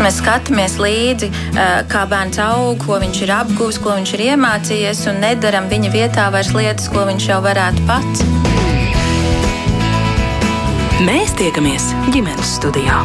Mēs skatāmies līdzi, kā bērns aug, ko viņš ir apguvis, ko viņš ir iemācījies, un nedaram viņa vietā vairs lietas, ko viņš jau varētu pats. Mēs tiekamies ģimenes studijā.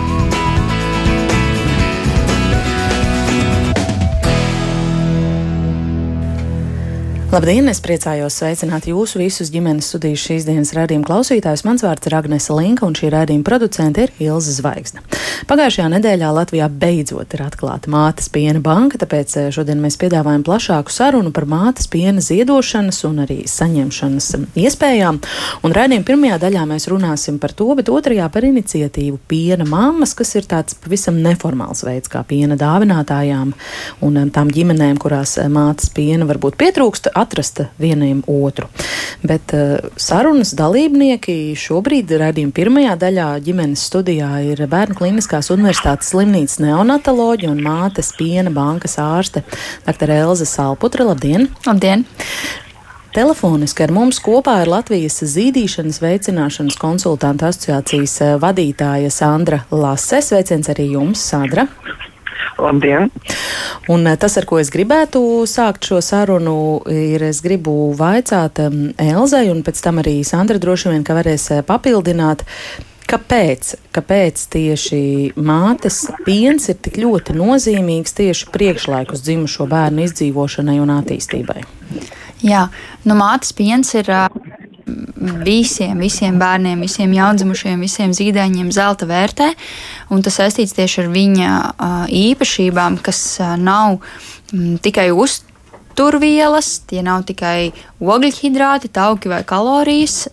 Labdien! Es priecājos sveicināt jūsu visus ģimenes studiju šīs dienas rādījuma klausītājus. Mans vārds ir Agnese Linka, un šī rādījuma producente ir Ilza Zvaigzne. Pagājušajā nedēļā Latvijā beidzot ir atklāta mātes piena banka, tāpēc eh, šodien mēs piedāvājam plašāku sarunu par mātes piena ziedošanas un arī saņemšanas iespējām. Un rādījuma pirmajā daļā mēs runāsim par to, bet otrajā par iniciatīvu piena mammas, kas ir tāds pavisam neformāls veids, kā piena dāvinātājām un eh, tām ģimenēm, kurās eh, mātes piena varbūt pietrūkst atrast vienam otru. Bet uh, sarunas dalībnieki šobrīd raidījuma pirmajā daļā ģimenes studijā ir Bērnu Kliniskās Universitātes slimnīcas neonatoloģija un mātes piena bankas ārste dr. Elza Salputra. Labdien! Labdien! Telefoniski ar mums kopā ir Latvijas zīdīšanas veicināšanas konsultanta asociācijas vadītāja Sandra Lase. Sveiciens arī jums, Sandra! Labdien! Un eh, tas, ar ko es gribētu sākt šo sarunu, ir es gribu vaicāt Elzai, un pēc tam arī Sandra droši vien, ka varēs eh, papildināt. Kāpēc, kāpēc tieši mātes piens ir tik ļoti nozīmīgs tieši priekšlaikus dzimušo bērnu izdzīvošanai un attīstībai? Jā, nu mātes piens ir visiem, visiem bērniem, visiem jaundzimušiem, visiem zīdaiņiem zelta vērtē. Tas saistīts tieši ar viņa īpašībām, kas nav tikai uzturētas turvielas, tie nav tikai ogļhidrāti, tauki vai kalorijas,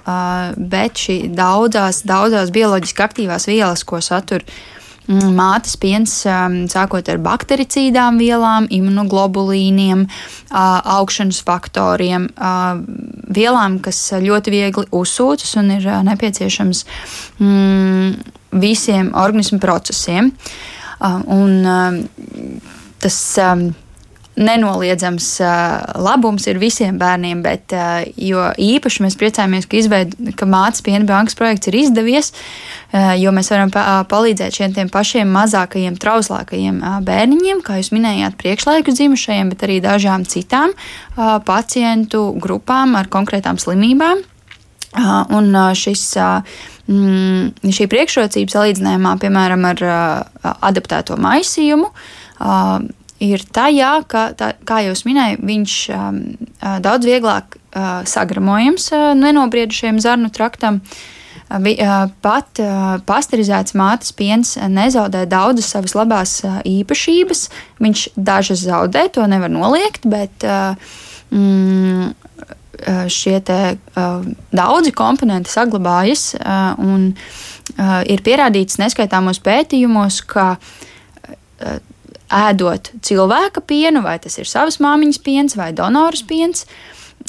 bet šī daudzās, daudzās bioloģiski aktīvās vielas, ko satur Mm, mātes piens, um, sākot ar baktericīdām vielām, imunoglobulīniem, augšanas faktoriem, vielām, kas ļoti viegli uzsūcas un ir nepieciešams mm, visiem organismu procesiem. Un tas nenoliedzams labums ir visiem bērniem, bet jo īpaši mēs priecājamies, ka, izveid, ka mātes piena bankas projekts ir izdevies, jo mēs varam palīdzēt šiem pašiem mazākajiem, trauslākajiem bērniņiem, kā jūs minējāt, priekšlaiku dzimušajiem, bet arī dažām citām pacientu grupām ar konkrētām slimībām. Un šis, šī priekšrocība salīdzinājumā, piemēram, ar adaptēto maisījumu, ir tajā, ka, tā, kā jau minēju, viņš um, uh, daudz vieglāk uh, sagramojams uh, nenobriedušajam zarnu traktam. Uh, uh, pat uh, pasterizēts mātes piens nezaudē daudzas savas labās īpašības. Viņš dažas zaudē, to nevar noliegt, bet mm, šie te, daudzi komponenti saglabājas un ir pierādīts neskaitāmos pētījumos, ka ēdot cilvēka pienu, vai tas ir savas māmiņas piens vai donoras piens,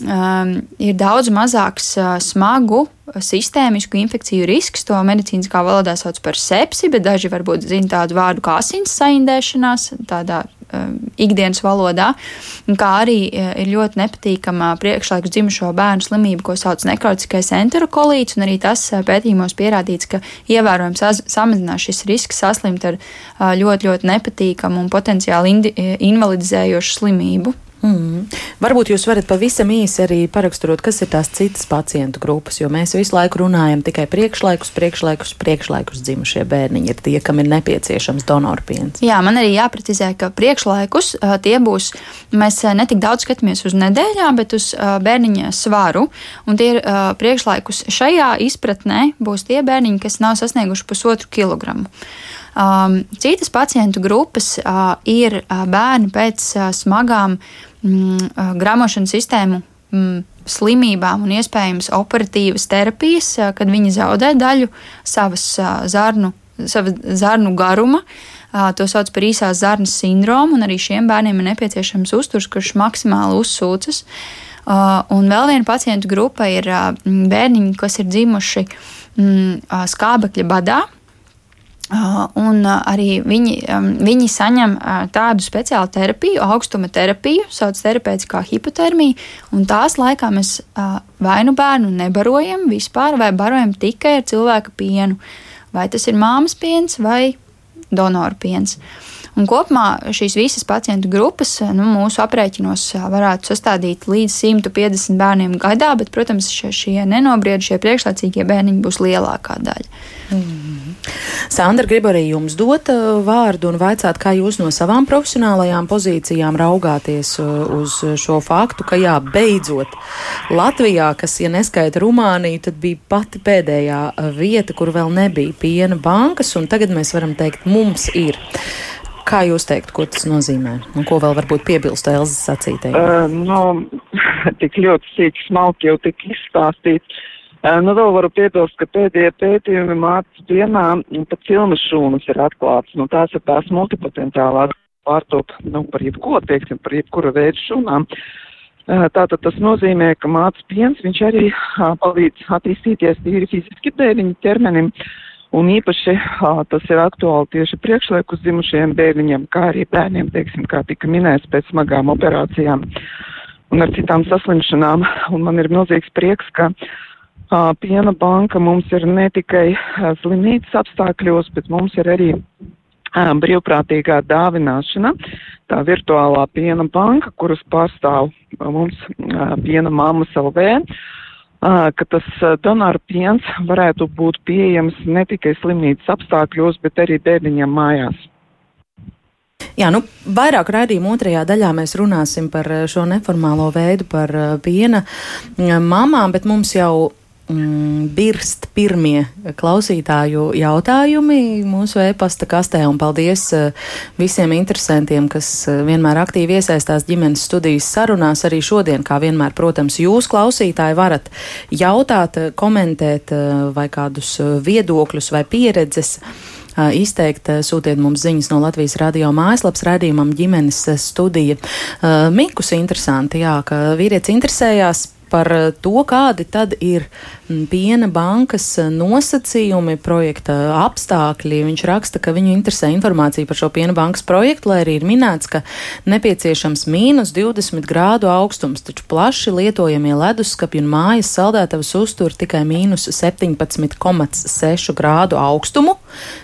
um, ir daudz mazāks uh, smagu sistēmisku infekciju risks. To medicīniskā valodā sauc par sepsi, bet daži varbūt zina tādu vārdu kā asins saindēšanās, tādā ikdienas valodā, kā arī uh, ir ļoti nepatīkama priekšlaikus dzimušo bērnu slimība, ko sauc nekrotiskais enterokolīts, un arī tas uh, pētījumos pierādīts, ka ievērojams samazinās šis risks saslimt ar uh, ļoti, ļoti nepatīkamu un potenciāli invalidizējošu slimību. Mm. Varbūt jūs varat pavisam īsi arī paraksturot, kas ir tās citas pacientu grupas, jo mēs visu laiku runājam tikai priekšlaikus, priekšlaikus, priekšlaikus dzimušie bērniņi ir tie, kam ir nepieciešams donorpiens. Jā, man arī jāprecizē, ka priekšlaikus tie būs, mēs netik daudz skatāmies uz nedēļām, bet uz bērniņa svaru, un tie ir priekšlaikus šajā izpratnē būs tie bērniņi, kas nav sasnieguši pusotru kilogramu. Um, citas pacientu grupas uh, ir uh, bērni pēc uh, smagām mm, gramošanas sistēmu mm, slimībām un iespējams operatīvas terapijas, kad viņi zaudē daļu savas zarnu, sava zarnu garuma. To sauc par īsās zarnas sindromu, un arī šiem bērniem ir nepieciešams uzturs, kurš maksimāli uzsūcas. Un vēl viena pacientu grupa ir bērniņi, kas ir dzimuši mm, skābekļa badā, un uh, arī viņi, viņi saņem uh, tādu speciālu terapiju, augstuma terapiju, sauc terapeitiskā hipotermija, un tās laikā mēs vai nu bērnu nebarojam vispār, vai barojam tikai ar cilvēka pienu. Vai tas ir māmas piens vai donoru piens. Un kopumā šīs visas pacientu grupas nu, mūsu aprēķinos varētu sastādīt līdz 150 bērniem gadā, bet, protams, šie, šie nenobriedušie priekšlaicīgie bērniņi būs lielākā daļa. Mm. Sandra, gribu arī jums dot uh, vārdu un vaicāt, kā jūs no savām profesionālajām pozīcijām raugāties uh, uz šo faktu, ka jā, beidzot Latvijā, kas, ja neskaita Rumāniju, tad bija pati pēdējā uh, vieta, kur vēl nebija piena bankas, un tagad mēs varam teikt, mums ir. Kā jūs teiktu, ko tas nozīmē? Un ko vēl varbūt piebilst Elzas sacītajai? Uh, nu, tik ļoti sīki smalki jau tik izstāstīts. Nu, vēl varu piebilst, ka pēdējie pētījumi mācas dienā pat cilmes šūnas ir atklāts. Nu, tās ir tās multipotenciālās pārtop, nu, par jebko, teiksim, par jebkura veida šūnām. Tātad tas nozīmē, ka mācas piens, viņš arī palīdz attīstīties tīri fiziski bērniņu ķermenim. Un īpaši tas ir aktuāli tieši priekšliekus zimušiem bērniņiem, kā arī bērniem, teiksim, kā tika minēts pēc smagām operācijām un ar citām saslimšanām. Un man ir milzīgs prieks, ka uh, Piena banka mums ir ne tikai slimnīcas apstākļos, bet mums ir arī brīvprātīgā dāvināšana, tā virtuālā piena banka, kuras pārstāv mums piena mammas LV, ka tas donoru piens varētu būt pieejams ne tikai slimnīcas apstākļos, bet arī bērniņam mājās. Jā, nu, vairāk raidījuma otrajā daļā mēs runāsim par šo neformālo veidu, par piena mamām, bet mums jau mm, birst pirmie klausītāju jautājumi mūsu e-pasta kastē. Un paldies uh, visiem interesantiem, kas uh, vienmēr aktīvi iesaistās ģimenes studijas sarunās. Arī šodien, kā vienmēr, protams, jūs klausītāji varat jautāt, uh, komentēt vai kādus viedokļus vai pieredzes izteikt, sūtiet mums ziņas no Latvijas radio mājaslapas raidījumam ģimenes studija. Mikus interesanti, jā, ka vīrietis interesējās par to, kādi tad ir piena bankas nosacījumi, projekta apstākļi. Viņš raksta, ka viņu interesē informācija par šo piena bankas projektu, lai arī ir minēts, ka nepieciešams mīnus 20 grādu augstums, taču plaši lietojamie leduskapi un mājas saldētavas uztur tikai mīnus 17,6 grādu augstumu.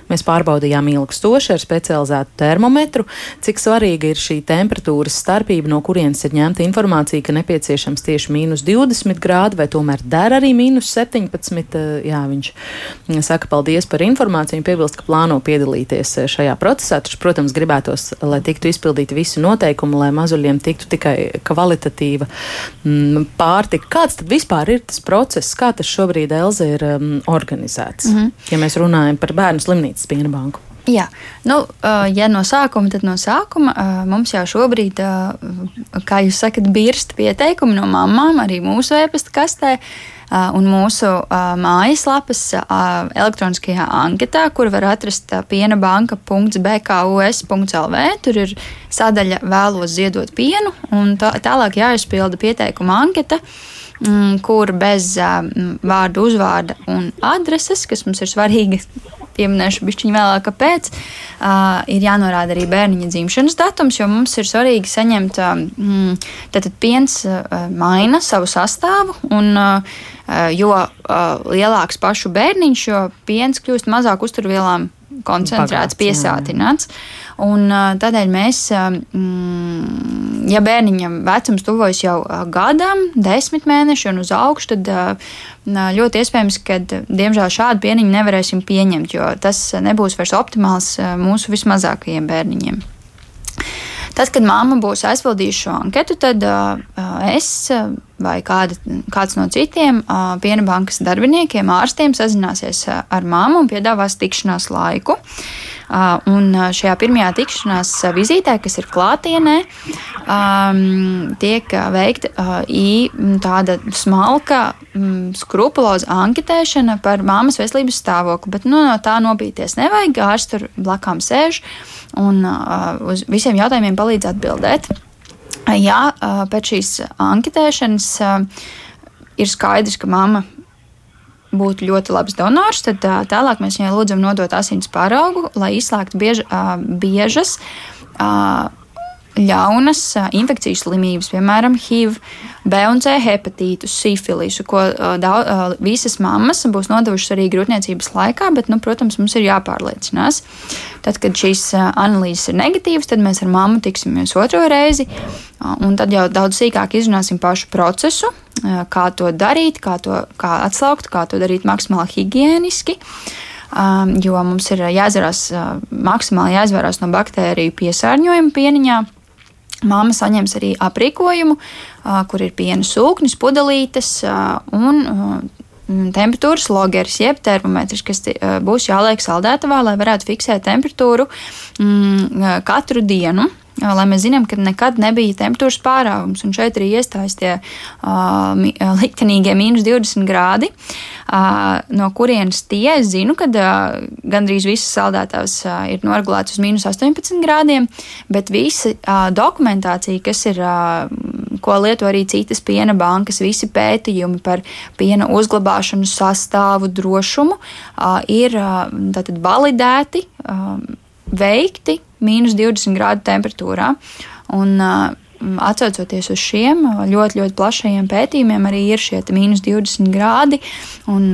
Mēs pārbaudījām ilgstoši ar specializētu termometru, cik svarīga ir šī temperatūras starpība, no kurienes ir ņemta informācija, ka nepieciešams tieši mīnus 20 grādi, vai tomēr der arī mīnus 17. Eh, jā, viņš saka paldies par informāciju un piebilst, ka plāno piedalīties eh, šajā procesā. Taču, protams, gribētos, lai tiktu izpildīti visi noteikumi, lai mazuļiem tiktu tikai kvalitatīva mm, pārtika. Kāds tad vispār ir tas process, kā tas šobrīd Elze ir um, organizēts, mm -hmm. ja mēs runājam par bērnu slimnīcas piena banku? Jā, nu, ja no sākuma, tad no sākuma mums jau šobrīd, kā jūs sakat, birst pieteikumi no mamām arī mūsu e-pasta kastē. Un mūsu mājaslapas elektroniskajā anketā, kur var atrast piena banka.bkus.lv, tur ir sadaļa vēlos ziedot pienu, un tā, tālāk jāizpilda pieteikuma anketa kur bez vārdu, uzvārda un adreses, kas mums ir svarīgi pieminēšu bišķiņu vēlāk, kāpēc. Uh, ir jānorāda arī bērniņa dzimšanas datums, jo mums ir svarīgi saņemt, uh, tātad piens uh, maina savu sastāvu, un uh, jo uh, lielāks pašu bērniņš, jo piens kļūst mazāk uzturvielām koncentrēts, Pagāts, piesātināts. Un, tādēļ mēs, ja bērniņam vecums tuvojas jau gadam, desmit mēneši un uz augšu, tad ļoti iespējams, ka diemžēl šādu pieniņu nevarēsim pieņemt, jo tas nebūs vairs optimāls mūsu vismazākajiem bērniņiem. Tad, kad mamma būs aizpildījusi šo anketu, tad uh, es vai kāda, kāds no citiem piena bankas darbiniekiem, ārstiem sazināsies ar mammu un piedāvās tikšanās laiku. Un šajā pirmajā tikšanās vizītē, kas ir klātienē, tiek veikta tāda smalka, skrupuloza anketēšana par mammas veselības stāvokli. Bet nu, no tā nobīties nevajag. Ārsts tur blakām sēž un uz visiem jautājumiem palīdz atbildēt. Jā, pēc šīs anketēšanas ir skaidrs, ka mamma būtu ļoti labs donors, tad tālāk mēs viņai lūdzam nodot asins paraugu, lai izslēgtu biež, biežas ļaunas infekcijas slimības, piemēram, HIV, B un C hepatītus, sifilisu, ko daudz, visas mammas būs nodevušas arī grūtniecības laikā, bet, nu, protams, mums ir jāpārliecinās. Tad, kad šīs analīzes ir negatīvas, tad mēs ar mammu tiksimies otro reizi, un tad jau daudz sīkāk izrunāsim pašu procesu, kā to darīt, kā to kā atslaukt, kā to darīt maksimāli higiēniski. Jo mums ir jāizvarās, maksimāli jāizvairās no baktēriju piesārņojuma pieniņā. Māma saņems arī aprīkojumu, kur ir piena sūknis, pudelītes un temperatūras logeris, jeb termometrs, kas būs jāliek saldētavā, lai varētu fiksēt temperatūru mm, katru dienu lai mēs zinām, ka nekad nebija temperatūras pārāvums. Un šeit arī iestājas tie uh, liktenīgie mīnus 20 grādi, uh, no kurienes tie es zinu, ka uh, gandrīz visas saldētavas uh, ir noregulētas uz mīnus 18 grādiem, bet visa uh, dokumentācija, kas ir, uh, ko lieto arī citas piena bankas, visi pētījumi par piena uzglabāšanu, sastāvu, drošumu, uh, ir uh, validēti. Uh, veikti mīnus 20 grādu temperatūrā. Un, Atcaucoties uz šiem ļoti, ļoti plašajiem pētījumiem, arī ir šie mīnus 20 grādi. Un,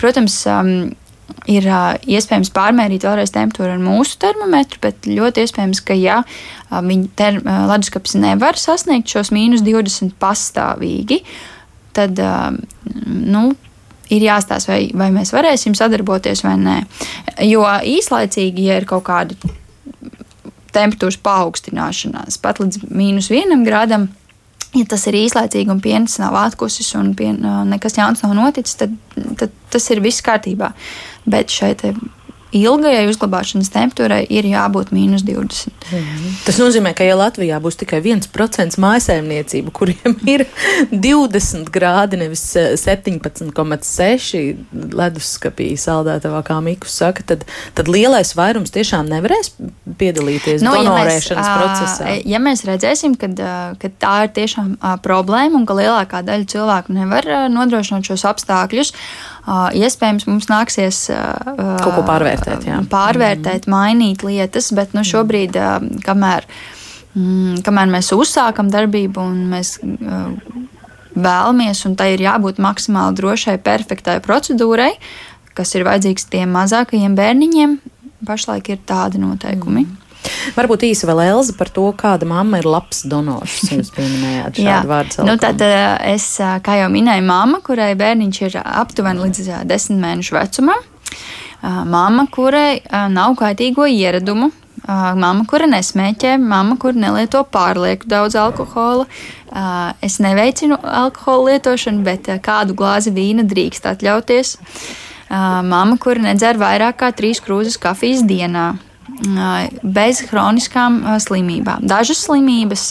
protams, ir iespējams pārmērīt vēlreiz temperatūru ar mūsu termometru, bet ļoti iespējams, ka ja viņa leduskapis nevar sasniegt šos mīnus 20 pastāvīgi, tad nu, ir jāstāsta, vai, vai mēs varēsim sadarboties vai nē. Jo īslaicīgi, ja ir kaut kāda temperatūras paaugstināšanās, pat līdz mīnus vienam grādam, ja tas ir īslaicīgi un piens nav atkusis un pien, nekas jauns nav noticis, tad, tad tas ir viss kārtībā. Bet šeit ilgajai uzglabāšanas temperatūrai ir jābūt mīnus 20. Mm. Tas nozīmē, ka ja Latvijā būs tikai 1% mājsaimniecību, kuriem ir 20 grādi, nevis 17,6 eh, leduskapī saldētavā, kā Mikus saka, tad, tad lielais vairums tiešām nevarēs piedalīties nu, donorēšanas ja mēs, procesā. Ja mēs redzēsim, ka, ka tā ir tiešām problēma un ka lielākā daļa cilvēku nevar nodrošināt šos apstākļus, iespējams mums nāksies kaut ko pārvērtēt. Jā. Pārvērtēt, mm. mainīt lietas, bet nu, šobrīd, kamēr, mm, kamēr mēs uzsākam darbību un mēs vēlamies, un tai ir jābūt maksimāli drošai, perfektai procedūrai, kas ir vajadzīgs tiem mazākajiem bērniņiem, pašlaik ir tādi noteikumi. Mm. Varbūt īsi vēl Elza par to, kāda mamma ir labs donors. Jūs pieminējāt šādu vārdu. Nu, tad es, kā jau minēju, mamma, kurai bērniņš ir aptuveni līdz desmit mēnešu vecumam. Māma, kurai nav kaitīgo ieradumu, Mama, kura nesmēķē, mama, kura nelieto pārlieku daudz alkohola. Es neveicinu alkohola lietošanu, bet kādu glāzi vīna drīkst atļauties. Mama, kura nedzer vairāk kā trīs krūzes kafijas dienā bez chroniskām slimībām. Dažas slimības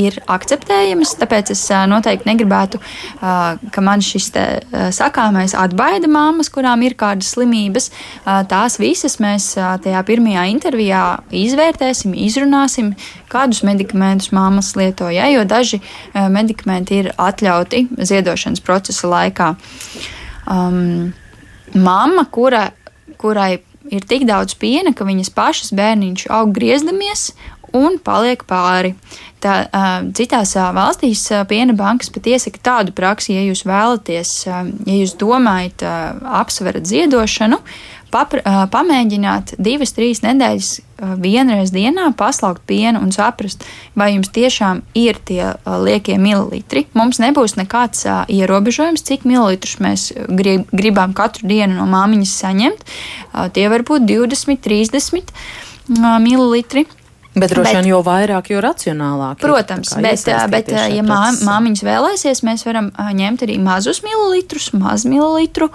ir akceptējamas, tāpēc es noteikti negribētu, ka man šis sakāmais atbaida māmas, kurām ir kādas slimības. Tās visas mēs tajā pirmajā intervijā izvērtēsim, izrunāsim, kādus medikamentus māmas lieto, ja, jo daži medikamenti ir atļauti ziedošanas procesa laikā. Um, mamma, kura, kurai ir tik daudz piena, ka viņas pašas bērniņš aug griezdamies un paliek pāri. Tā, citās valstīs piena bankas pat iesaka tādu praksi, ja jūs vēlaties, ja jūs domājat, apsverat ziedošanu, papra, pamēģināt divas, trīs nedēļas vienreiz dienā paslaukt pienu un saprast, vai jums tiešām ir tie liekie mililitri. Mums nebūs nekāds ierobežojums, cik mililitrus mēs grib, gribam katru dienu no māmiņas saņemt. Tie var būt 20, 30 uh, mililitri. Bet droši vien jau vairāk, jo racionālāk. Protams, ir, bet, bet ja mā, māmiņas vēlēsies, mēs varam ņemt arī mazus mililitrus, maz mililitru,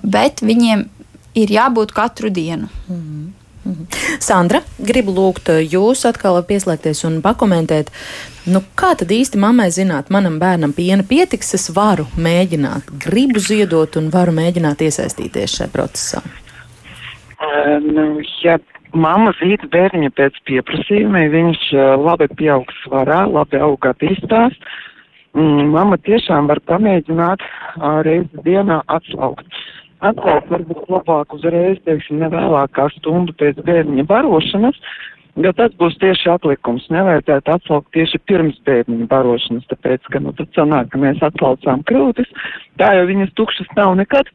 bet viņiem ir jābūt katru dienu. Mm -hmm. Sandra, gribu lūgt jūs atkal pieslēgties un pakomentēt, nu, kā tad īsti mammai zināt, manam bērnam piena pietiks, es varu mēģināt, gribu ziedot un varu mēģināt iesaistīties šajā procesā. Uh, nu, ja mamma zīda bērniņa pēc pieprasījuma, viņš uh, labi pieaug svarā, labi aug attīstās, mm, mamma tiešām var pamēģināt uh, reizi dienā atslaukt. Uh, atklāt varbūt labāk uzreiz, teiksim, nevēlāk kā stundu pēc bērniņa barošanas, Jo tas būs tieši atlikums. Nevajadzētu atsaukt tieši pirms bērniņa barošanas, tāpēc, ka nu, tad sanāk, ka mēs atsaucām krūtis, tā jau viņas tukšas nav nekad.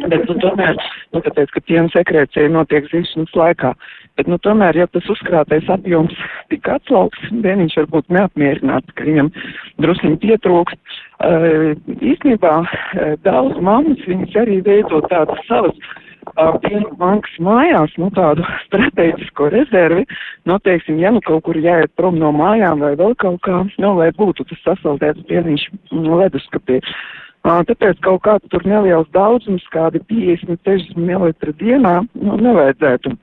Bet, nu, tomēr, nu, tāpēc, ka piena sekrecija notiek zīšanas laikā. Bet, nu, tomēr, ja tas uzkrātais apjoms tika atslaukts, bērniņš var būt neapmierināts, ka viņam drusliņi pietrūkst. Uh, īstenībā uh, daudz mammas, viņas arī veido tādas savas uh, bankas mājās, nu, tādu strateģisko rezervi, nu, teiksim, ja nu kaut kur jāiet prom no mājām vai vēl kaut kā, nu, lai būtu tas sasaldēts pieniņš leduskapī. Uh, tāpēc kaut kāds tur neliels daudzums, kādi 50-60 ml dienā, nu, nevajadzētu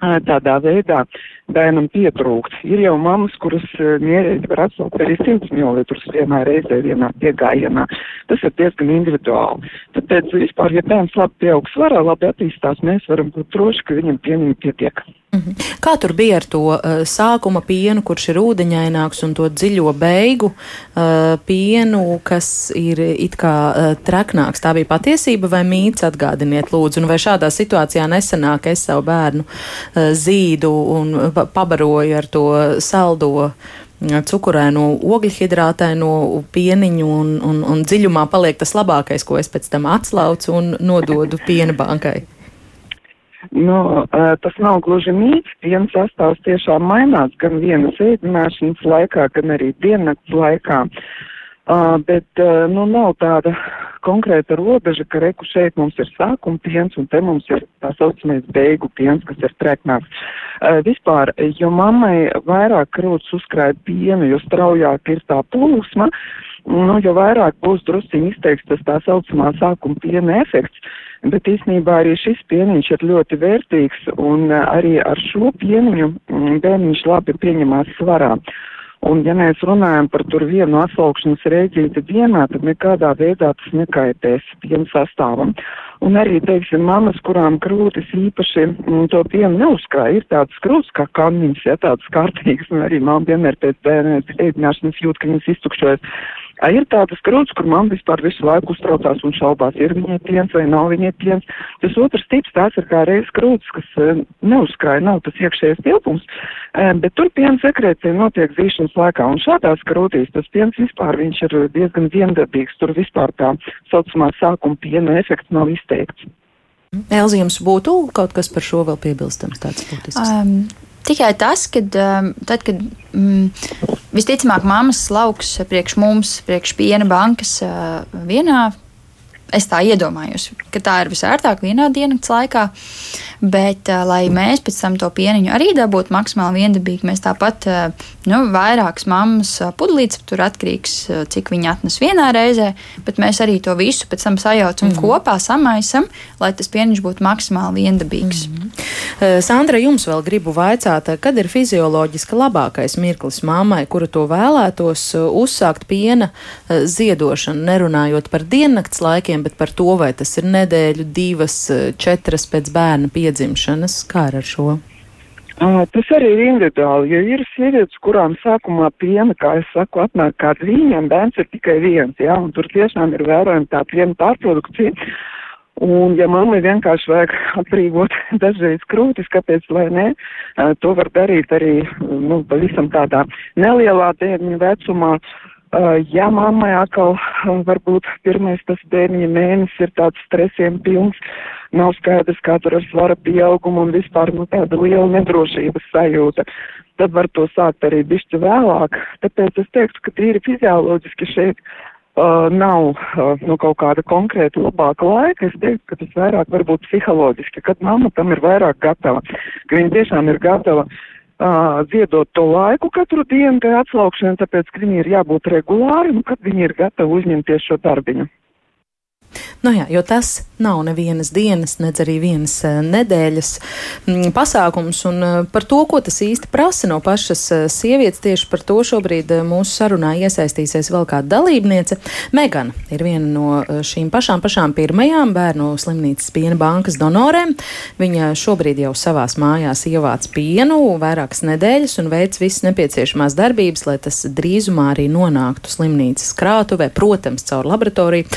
tādā veidā bērnam pietrūkt. Ir jau mammas, kuras mierīgi var atsaukt arī 100 ml vienā reizē, vienā piegājienā. Tas ir diezgan individuāli. Tāpēc vispār, ja bērns labi pieaug svarā, labi attīstās, mēs varam būt droši, ka viņam piemiņa pietiek. Mhm. Kā tur bija ar to uh, sākuma pienu, kurš ir ūdeņaināks, un to dziļo beigu uh, pienu, kas ir it kā uh, treknāks? Tā bija patiesība vai mīts atgādiniet, lūdzu, un vai šādā situācijā nesanāk es savu bērnu uh, zīdu un pabaroju ar to saldo cukurēno, ogļhidrātēno pieniņu, un, un, un dziļumā paliek tas labākais, ko es pēc tam atslaucu un nododu piena bankai. Nu, tas nav gluži mīts, piena sastāvs tiešām mainās gan vienas ēdināšanas laikā, gan arī diennakts laikā. Uh, bet, uh, nu, nav tāda konkrēta robeža, ka reku šeit mums ir sākuma piens un te mums ir tā saucamais beigu piens, kas ir treknāks. Uh, vispār, jo mammai vairāk krūts uzkrāja pienu, jo straujāk ir tā plūsma, nu, jo vairāk būs drusciņi izteikts tas tā saucamā sākuma piena efekts. Bet īsnībā arī šis pieniņš ir ļoti vērtīgs un eh, arī ar šo pieniņu mm, bērniņš labi pieņemās svarā. Un ja mēs runājam par tur vienu atsaukšanas rēģīti dienā, tad nekādā veidā tas nekaitēs piena sastāvam. Un arī, teiksim, mamas, kurām krūtis īpaši m, mm, to pienu neuzkrāja, ir tādas krūtis kā kamiņas, ja tādas kārtīgas, un arī mamma vienmēr pēc ēdināšanas jūt, ka viņas iztukšojas. Ir tādas krūtis, kur man vispār visu laiku uztraucās un šaubās, ir viņai piens vai nav viņai piens. Tas otrs tips tās ir kā reizes krūtis, kas uh, neuzkrāja, nav tas iekšējais tilpums, uh, bet tur piena sekrēcija notiek zīšanas laikā. Un šādās krūtīs tas piens vispār viņš ir diezgan viendabīgs, tur vispār tā saucamā sākuma piena efekts nav izteikts. Elzi, jums būtu kaut kas par šo vēl piebilstams tāds būtisks? Um, Tikai tas, ka um, tad, kad mm, visticamāk mammas lauks priekš mums, priekš piena bankas uh, vienā es tā iedomājos, ka tā ir visērtāk vienā dienas laikā. Bet, lai mēs pēc tam to pieniņu arī dabūtu maksimāli viendabīgi, mēs tāpat nu, vairākas mammas pudelītes tur atkarīgs, cik viņi atnes vienā reizē, bet mēs arī to visu pēc tam sajaucam mm -hmm. kopā, samaisam, lai tas pieniņš būtu maksimāli viendabīgs. Mm -hmm. Sandra, jums vēl gribu vaicāt, kad ir fizioloģiski labākais mirklis mammai, kura to vēlētos uzsākt piena ziedošanu, nerunājot par diennakts laikiem, gadiem, bet par to, vai tas ir nedēļu, divas, četras pēc bērna piedzimšanas. Kā ar šo? Tas arī ir individuāli, jo ir sievietes, kurām sākumā piena, kā es saku, atnāk kā viņiem, bērns ir tikai viens, jā, un tur tiešām ir vērojama tā piena pārprodukcija. Un, ja mammai vienkārši vajag atbrīvot dažreiz krūtis, kāpēc lai ne, to var darīt arī, nu, pavisam tādā nelielā bērniņa vecumā, Uh, ja mammai atkal varbūt pirmais tas bērniņa mēnesis ir tāds stresiem pilns, nav skaidrs, kā tur ar svara pieaugumu un vispār nu, tāda liela nedrošības sajūta, tad var to sākt arī bišķi vēlāk. Tāpēc es teiktu, ka tīri fizioloģiski šeit uh, nav uh, nu, kaut kāda konkrēta labāka laika. Es teiktu, ka tas vairāk varbūt psiholoģiski, kad mamma tam ir vairāk gatava, ka viņa tiešām ir gatava uh, ziedot to laiku katru dienu, tai atslaukšanai, tāpēc, ka viņi ir jābūt regulāri, un kad viņi ir gatavi uzņemties šo darbiņu. Nu jā, jo tas nav nevienas dienas, nedz arī vienas uh, nedēļas mm, pasākums, un uh, par to, ko tas īsti prasa no pašas uh, sievietes, tieši par to šobrīd mūsu sarunā iesaistīsies vēl kāda dalībniece. Megana ir viena no šīm pašām, pašām pirmajām bērnu slimnīcas piena bankas donorēm. Viņa šobrīd jau savās mājās ievāc pienu vairākas nedēļas un veic visas nepieciešamās darbības, lai tas drīzumā arī nonāktu slimnīcas krātuvē, protams, caur laboratoriju.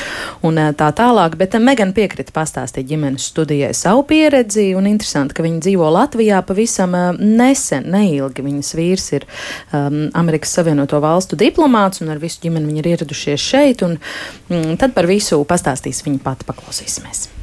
Un, tā tā tālāk, bet Megan piekrita pastāstīt ģimenes studijai savu pieredzi, un interesanti, ka viņa dzīvo Latvijā pavisam nesen, neilgi. Viņas vīrs ir um, Amerikas Savienoto Valstu diplomāts, un ar visu ģimeni viņi ir ieradušies šeit, un mm, tad par visu pastāstīs viņa pati paklausīsimies.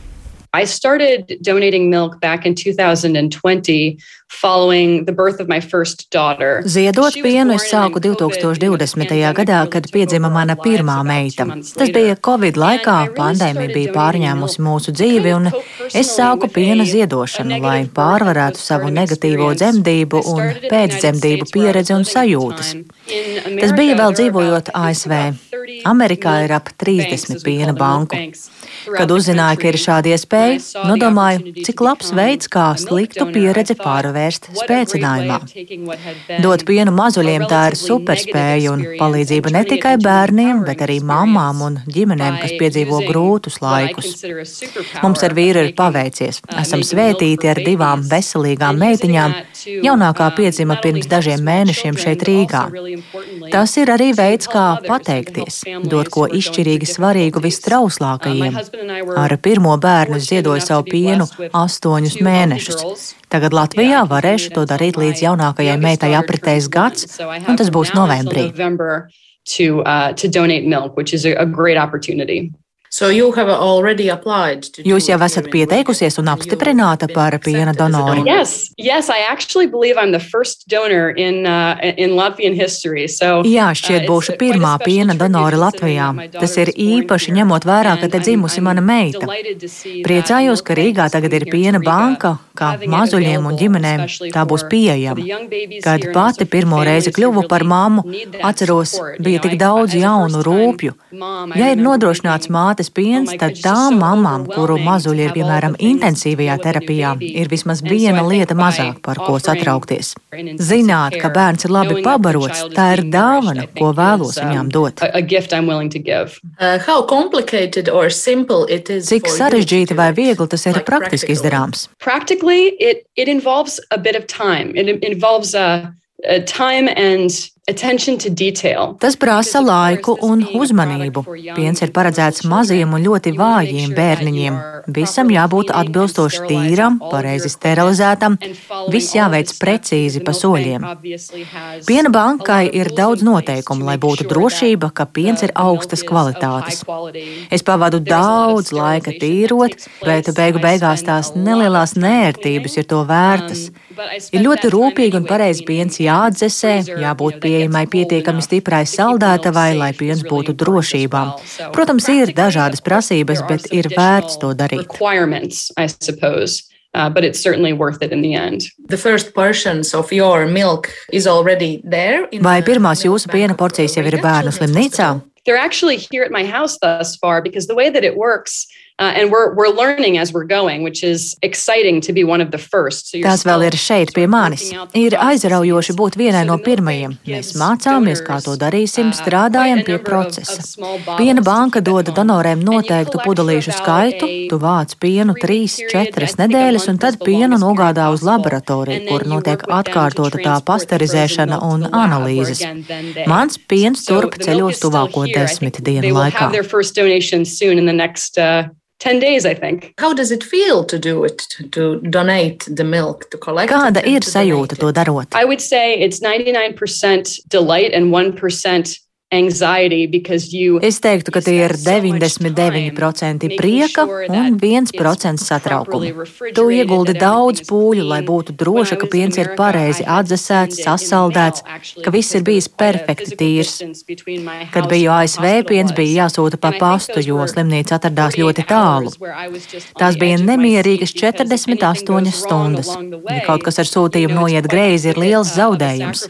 I started donating milk back in 2020 following the birth of my first daughter. Ziedot pienu es sāku 2020. gadā, kad piedzima mana pirmā meita. Tas bija Covid laikā, pandēmija bija pārņēmusi mūsu dzīvi, un es sāku piena ziedošanu, lai pārvarētu savu negatīvo dzemdību un pēcdzemdību pieredzi un sajūtas. Tas bija vēl dzīvojot ASV. Amerikā ir ap 30 piena banku. Kad uzzināju, ka ir šāda iespēja, nodomāju, cik labs veids, kā sliktu pieredzi pārvērst spēcinājumā. Dot pienu mazuļiem tā ir superspēja un palīdzība ne tikai bērniem, bet arī mamām un ģimenēm, kas piedzīvo grūtus laikus. Mums ar vīru ir paveicies. Esam svētīti ar divām veselīgām meitiņām. Jaunākā piedzima pirms dažiem mēnešiem šeit Rīgā. Tas ir arī veids, kā pateikties, dot ko izšķirīgi svarīgu vistrauslākajiem. Ar pirmo bērnu ziedoju savu pienu astoņus mēnešus. Tagad Latvijā varēšu to darīt līdz jaunākajai meitai apritēs gads, un tas būs novembrī. To, uh, to donate milk, which is a, a great opportunity. So Jūs jau esat pieteikusies un apstiprināta par piena donoru. Yes, yes, I actually believe I'm the first donor in, uh, in Latvian history. So, Jā, šķiet uh, būšu pirmā piena donora Latvijā. Tas ir īpaši ņemot vērā, ka te dzimusi mana meita. Priecājos, ka Rīgā tagad ir piena banka, kā mazuļiem un ģimenēm tā būs pieejama. Kad pati pirmo reizi kļuvu par mammu, atceros, bija tik daudz jaunu rūpju. Ja ir nodrošināts māte, mātes piens, tad tām mamām, kuru mazuļi ir piemēram intensīvajā terapijā, ir vismaz viena lieta mazāk, par ko satraukties. Zināt, ka bērns ir labi pabarots, tā ir dāvana, ko vēlos viņām dot. Cik sarežģīti vai viegli tas ir praktiski izdarāms? Practically, it, it involves a bit of time. It involves uh, uh, time and Tas prasa laiku un uzmanību. Piens ir paredzēts maziem un ļoti vājiem bērniņiem. Visam jābūt atbilstoši tīram, pareizi sterilizētam, viss jāveic precīzi pa soļiem. Piena bankai ir daudz noteikumu, lai būtu drošība, ka piens ir augstas kvalitātes. Es pavadu daudz laika tīrot, bet beigu beigās tās nelielās nērtības ir to vērtas. Ir ļoti rūpīgi un pareizi piens jāatdzesē, jābūt pieejamai pietiekami stiprai saldētavai, lai piens būtu drošībā. Protams, ir dažādas prasības, bet ir vērts to darīt. Uh, but it's certainly worth it in the end. The first portions of your milk is already there. Vai pirmās jūsu piena porcijas jau ir bērnu slimnīcā? They're actually here at my house thus far because the way that it works Uh, and we're, we're learning as we're going, which is exciting to be one of the first. So Tās vēl ir šeit pie manis. Ir aizraujoši būt vienai no pirmajiem. Mēs mācāmies, kā to darīsim, uh, strādājam pie procesa. Piena banka dod donoriem noteiktu pudelīšu skaitu, tu vāc pienu 3-4 nedēļas, un tad pienu nogādā uz laboratoriju, kur notiek atkārtota tā pasterizēšana un analīzes. Mans piens turp ceļos tuvāko desmit dienu laikā. 10 days, I think. How does it feel to do it, to, to donate the milk, to collect Kāda ir sajūta to darot? I would say it's 99% delight and 1% Es teiktu, ka tie ir 99% prieka un 1% satraukuma. Tu ieguldi daudz pūļu, lai būtu droša, ka piens ir pareizi atdzesēts, sasaldēts, ka viss ir bijis perfekti tīrs. Kad biju ASV, piens bija jāsūta pa pastu, jo slimnīca atradās ļoti tālu. Tās bija nemierīgas 48 stundas. Ja kaut kas ar sūtījumu noiet greizi, ir liels zaudējums.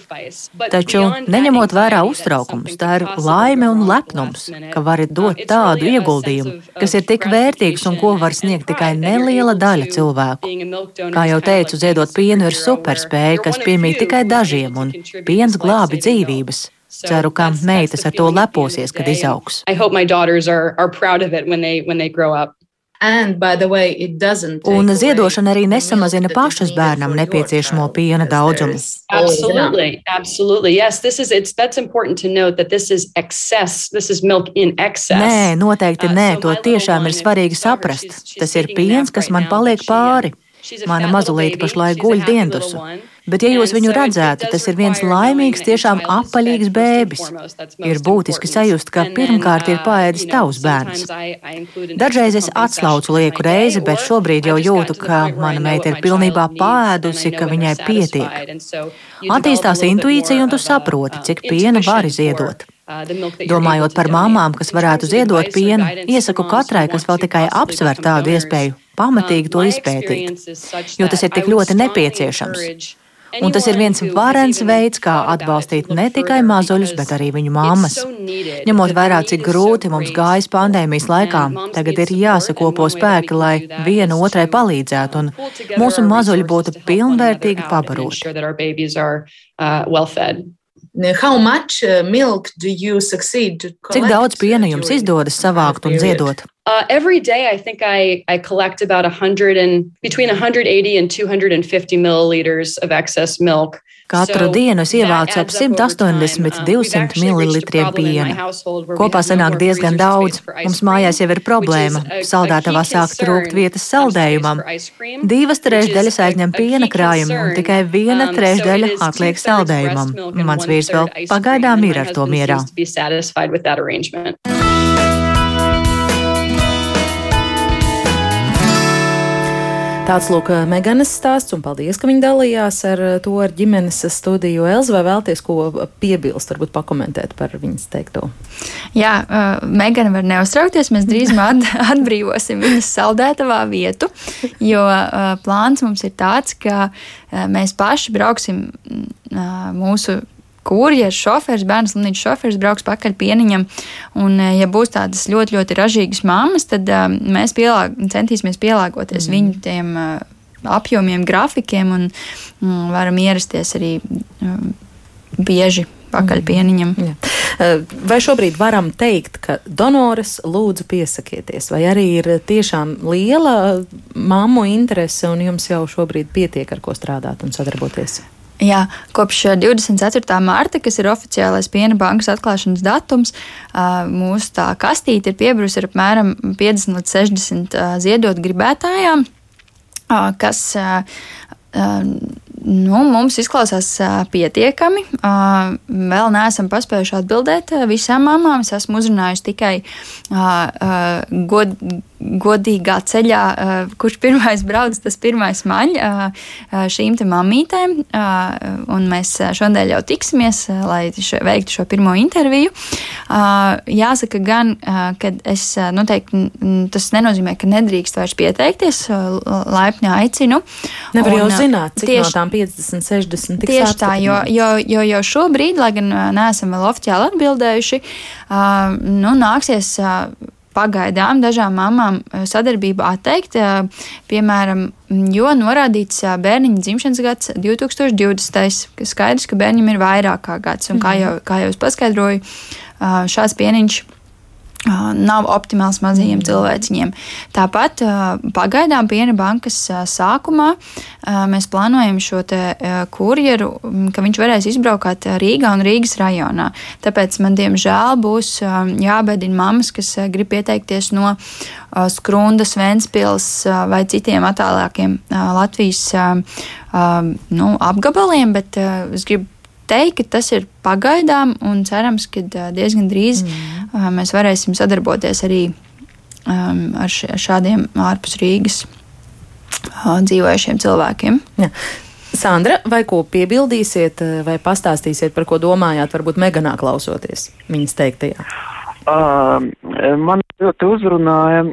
Taču, neņemot vērā uztraukumus, tā ir laime un lepnums, ka vari dot tādu ieguldījumu, kas ir tik vērtīgs un ko var sniegt tikai neliela daļa cilvēku. Kā jau teicu, ziedot pienu ir superspēja, kas piemīt tikai dažiem, un piens glābi dzīvības. Ceru, ka meitas ar to leposies, kad izaugs. Un ziedošana arī nesamazina pašas bērnam nepieciešamo piena daudzumu. Absolutely, absolutely. Yes, this is it's that's important to note that this is excess. This is milk in excess. Nē, noteikti nē, to tiešām ir svarīgi saprast. Tas ir piens, kas man paliek pāri. Mana mazulīte pašlaik guļ diendusu. Bet, ja jūs viņu redzētu, tas ir viens laimīgs, tiešām apaļīgs bēbis. Ir būtiski sajust, ka pirmkārt ir paēdis tavs bērns. Dažreiz es atslaucu lieku reizi, bet šobrīd jau jūtu, ka mana meita ir pilnībā paēdusi, ka viņai pietiek. Attīstās intuīcija, un tu saproti, cik piena vari ziedot. Domājot par mamām, kas varētu ziedot pienu, iesaku katrai, kas vēl tikai apsver tādu iespēju, pamatīgi to izpētīt, jo tas ir tik ļoti nepieciešams. Un tas ir viens varens veids, kā atbalstīt ne tikai mazuļus, bet arī viņu mammas. Ņemot vērā, cik grūti mums gājas pandēmijas laikā, tagad ir jāsakopo spēki, lai viena otrai palīdzētu un mūsu mazuļi būtu pilnvērtīgi pabaroti. Cik daudz piena jums izdodas savākt un ziedot? Uh, every day, I think I, I collect about 100 and between 180 and 250 milliliters of excess milk. Katru dienu es ievācu ap 180-200 ml piena. Kopā sanāk diezgan daudz. Mums mājās jau ir problēma. Saldētavā sāk trūkt vietas saldējumam. Divas trešdaļas aizņem piena krājumu, un tikai viena trešdaļa atliek saldējumam. Mans vīrs vēl pagaidām ir ar to mierā. Tāds lūk, Meganas stāsts, un paldies, ka viņi dalījās ar to ar ģimenes studiju. Elza, vai vēlties ko piebilst, varbūt pakomentēt par viņas teikto? Jā, uh, Megana var neuztraukties, mēs drīzumā atbrīvosim viņas saldētavā vietu, jo uh, plāns mums ir tāds, ka uh, mēs paši brauksim uh, mūsu kurjeris, šofērs, bērns slimnīcas šofērs brauks pakaļ pieniņam. Un, eh, ja būs tādas ļoti, ļoti ražīgas mammas, tad uh, mēs pielāg, centīsimies pielāgoties mm. viņu tiem uh, apjomiem, grafikiem un um, varam ierasties arī uh, bieži pakaļ mm. pieniņam. Jā. Vai šobrīd varam teikt, ka donoras lūdzu piesakieties, vai arī ir tiešām liela mammu interese un jums jau šobrīd pietiek ar ko strādāt un sadarboties? Jā, kopš 24. mārta, kas ir oficiālais piena bankas atklāšanas datums, mūsu tā kastīte ir piebrūsi ar apmēram 50 līdz 60 ziedot gribētājām, kas Nu, mums izklausās pietiekami. Vēl neesam paspējuši atbildēt visām mamām. Es esmu uzrunājusi tikai god, godīgā ceļā, kurš pirmais brauc, tas pirmais maļ šīm te mamītēm. Un mēs šodien jau tiksimies, lai šo, veiktu šo pirmo interviju. Jāsaka gan, ka es noteikti, tas nenozīmē, ka nedrīkst vairs pieteikties. Laipni aicinu. Nevar jau zināt, cik tieši, no tām 50, 60 tiks Tieši tā, jo, jo, jo, jo šobrīd, lai gan neesam vēl oficiāli atbildējuši, nu, nāksies pagaidām dažām mamām sadarbību atteikt, piemēram, jo norādīts bērniņa dzimšanas gads 2020. Skaidrs, ka bērnam ir vairāk kā gads, un kā mhm. jau, kā jau es paskaidroju, šāds pieniņš nav optimāls mazajiem mm. cilvēciņiem. Tāpat pagaidām piena bankas sākumā mēs plānojam šo kurjeru, ka viņš varēs izbraukt Rīgā un Rīgas rajonā. Tāpēc man diemžēl būs jābēdina mammas, kas grib pieteikties no Skrundas, Ventspils vai citiem attālākiem Latvijas nu, apgabaliem, bet es gribu teikt, ka tas ir pagaidām, un cerams, ka diezgan drīz mm. mēs varēsim sadarboties arī um, ar šādiem ārpus Rīgas uh, dzīvojušiem cilvēkiem. Ja. Sandra, vai ko piebildīsiet, vai pastāstīsiet, par ko domājāt, varbūt Meganā klausoties viņas teiktajā? Uh, man ļoti uzrunāja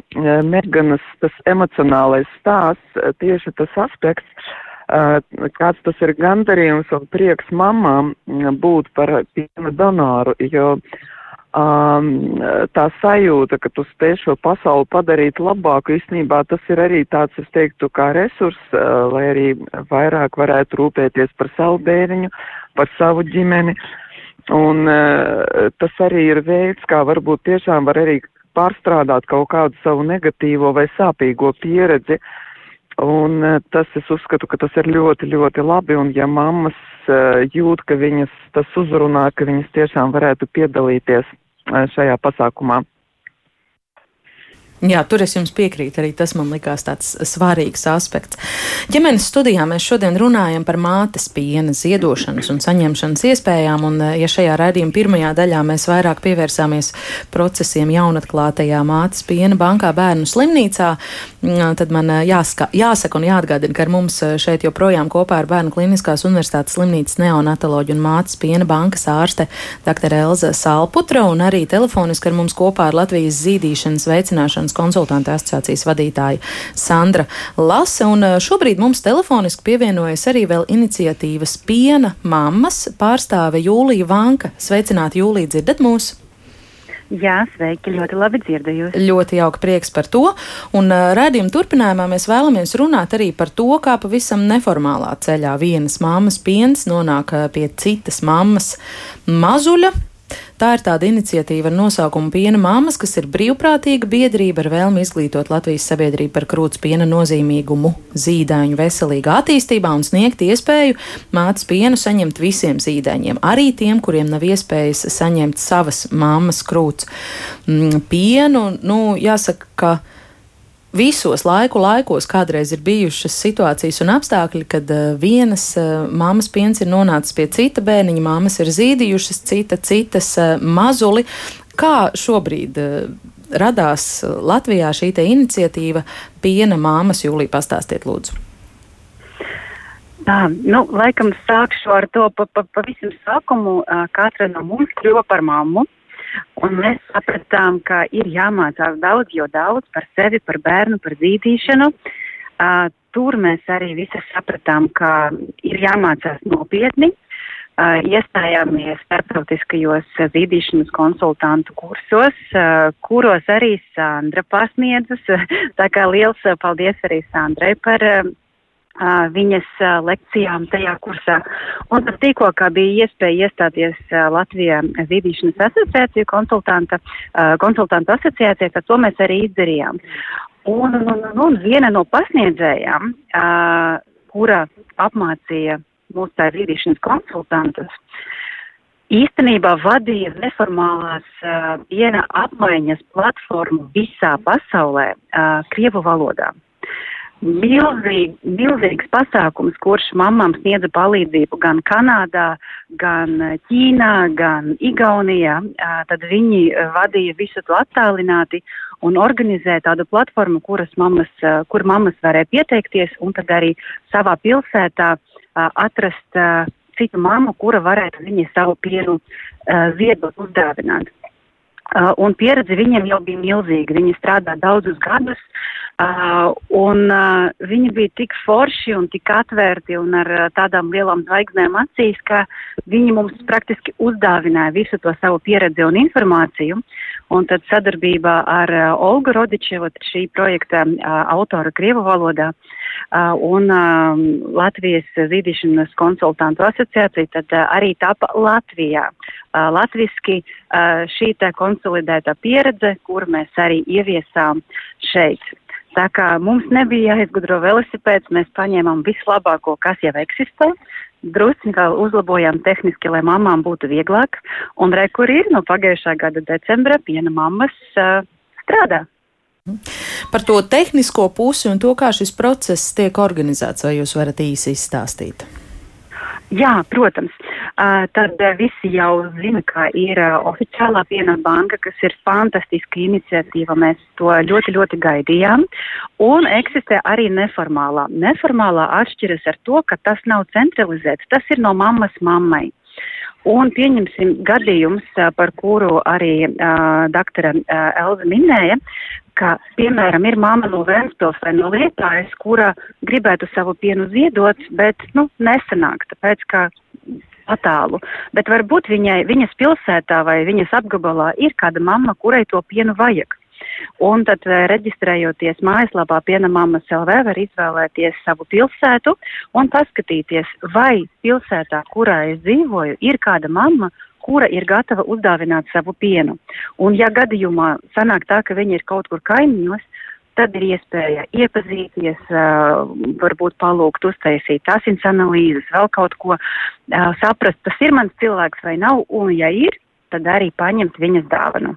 Meganas tas emocionālais stāsts, tieši tas aspekts, Eh, kāds tas ir gandarījums un prieks mamām būt par piena donoru, jo um, tā sajūta, ka tu spēj šo pasauli padarīt labāku, īstenībā tas ir arī tāds, es teiktu, kā resurs, uh, lai arī vairāk varētu rūpēties par savu bērniņu, par savu ģimeni. Un uh, tas arī ir veids, kā varbūt tiešām var arī pārstrādāt kaut kādu savu negatīvo vai sāpīgo pieredzi. Un tas es uzskatu, ka tas ir ļoti, ļoti labi, un ja mammas uh, jūt, ka viņas tas uzrunā, ka viņas tiešām varētu piedalīties uh, šajā pasākumā. Jā, tur es jums piekrītu. Arī tas man likās tāds svarīgs aspekts. Ģimenes studijā mēs šodien runājam par mātes piena ziedošanas un saņemšanas iespējām. Un, ja šajā raidījuma pirmajā daļā mēs vairāk pievērsāmies procesiem jaunatklātajā mātes piena bankā bērnu slimnīcā, tad man jāska, jāsaka un jāatgādina, ka ar mums šeit joprojām kopā ar Bērnu Kliniskās Universitātes slimnīcas neonatoloģu un mātes piena bankas ārste dr. Elza Salputra un arī telefoniski ar mums kopā ar Latvijas zīdīšanas veicināšanas ģimenes konsultanta asociācijas vadītāja Sandra Lase. Un eh, šobrīd mums telefoniski pievienojas arī vēl iniciatīvas piena mammas pārstāve Jūlija Vanka. Sveicināti, Jūlija, dzirdat mūs! Jā, sveiki, ļoti labi dzirdējos. Ļoti jauka prieks par to. Un uh, redzījuma turpinājumā mēs vēlamies runāt arī par to, kā pavisam neformālā ceļā vienas mammas piens nonāk pie citas mammas mazuļa. Tā ir tāda iniciatīva ar nosaukumu Piena māmas, kas ir brīvprātīga biedrība ar vēlmi izglītot Latvijas sabiedrību par krūts piena nozīmīgumu zīdaiņu veselīgā attīstībā un sniegt iespēju mātes pienu saņemt visiem zīdaiņiem, arī tiem, kuriem nav iespējas saņemt savas mammas krūts mm, pienu. Nu, jāsaka, ka visos laiku laikos kādreiz ir bijušas situācijas un apstākļi, kad uh, vienas uh, mammas piens ir nonācis pie cita bērniņa, mammas ir zīdījušas cita, citas uh, mazuli. Kā šobrīd radās Latvijā šī iniciatīva Piena māmas jūlī pastāstiet lūdzu? Tā, nu, laikam sākšu ar to pa, pa, pavisam sākumu. Katra no mums kļuva par mammu. Un mēs sapratām, ka ir jāmācās daudz, jo daudz par sevi, par bērnu, par zīdīšanu. Uh, tur mēs arī visi sapratām, ka ir jāmācās nopietni. Uh, iestājāmies starptautiskajos zīdīšanas konsultantu kursos, uh, kuros arī Sandra pasniedzas. Tā kā liels paldies arī Sandrai par viņas lekcijām tajā kursā. Un tad tikko, kā bija iespēja iestāties Latvijā zīdīšanas asociāciju konsultanta, konsultanta asociācijā, tad to mēs arī izdarījām. Un, un, un, un viena no pasniedzējām, kura apmācīja mūsu tā zīdīšanas konsultantus, īstenībā vadīja neformālās uh, piena apmaiņas platformu visā pasaulē uh, Krievu valodā milzīgi, milzīgs pasākums, kurš mamām sniedza palīdzību gan Kanādā, gan Ķīnā, gan Igaunijā. Tad viņi vadīja visu to attālināti un organizēja tādu platformu, mammas, kur mammas varēja pieteikties un tad arī savā pilsētā atrast citu mammu, kura varētu viņai savu pienu ziedot uzdāvināt. Un pieredze viņiem jau bija milzīga. Viņi strādā daudzus gadus, uh, un uh, viņi bija tik forši un tik atvērti un ar uh, tādām lielām zvaigznēm acīs, ka viņi mums praktiski uzdāvināja visu to savu pieredzi un informāciju. Un tad sadarbībā ar uh, Olgu Rodičevu, šī projekta uh, autora Krievu valodā, uh, un uh, Latvijas zīdīšanas konsultantu asociācija, tad uh, arī tapa Latvijā. Uh, latviski uh, šī tā konsolidētā pieredze, kuru mēs arī ieviesām šeit. Tā kā mums nebija jāizgudro velosipēds, mēs paņēmām vislabāko, kas jau eksistē, drusku vēl uzlabojām tehniski, lai mamām būtu vieglāk, un rekur ir no pagājušā gada decembra piena mammas uh, strādā. Par to tehnisko pusi un to, kā šis process tiek organizēts, vai jūs varat īsi izstāstīt? Jā, protams. Uh, tad visi jau zina, ka ir uh, oficiālā piena banka, kas ir fantastiska iniciatīva. Mēs to ļoti, ļoti gaidījām. Un eksistē arī neformālā. Neformālā atšķiras ar to, ka tas nav centralizēts. Tas ir no mammas mammai. Un pieņemsim gadījums, par kuru arī uh, doktora uh, Elza minēja, ka, piemēram, ir mamma no Vēnspils vai no Liepājas, kura gribētu savu pienu ziedot, bet, nu, nesanāk, tāpēc, ka attālu. Bet varbūt viņai, viņas pilsētā vai viņas apgabalā ir kāda mamma, kurai to pienu vajag. Un tad, eh, reģistrējoties mājaslapā pienamāmas LV, var izvēlēties savu pilsētu un paskatīties, vai pilsētā, kurā es dzīvoju, ir kāda mamma, kura ir gatava uzdāvināt savu pienu. Un ja gadījumā sanāk tā, ka viņi ir kaut kur kaimiņos, tad ir iespēja iepazīties, varbūt palūgt uztaisīt asins analīzes, vēl kaut ko saprast, tas ir mans cilvēks vai nav, un ja ir, tad arī paņemt viņas dāvanu.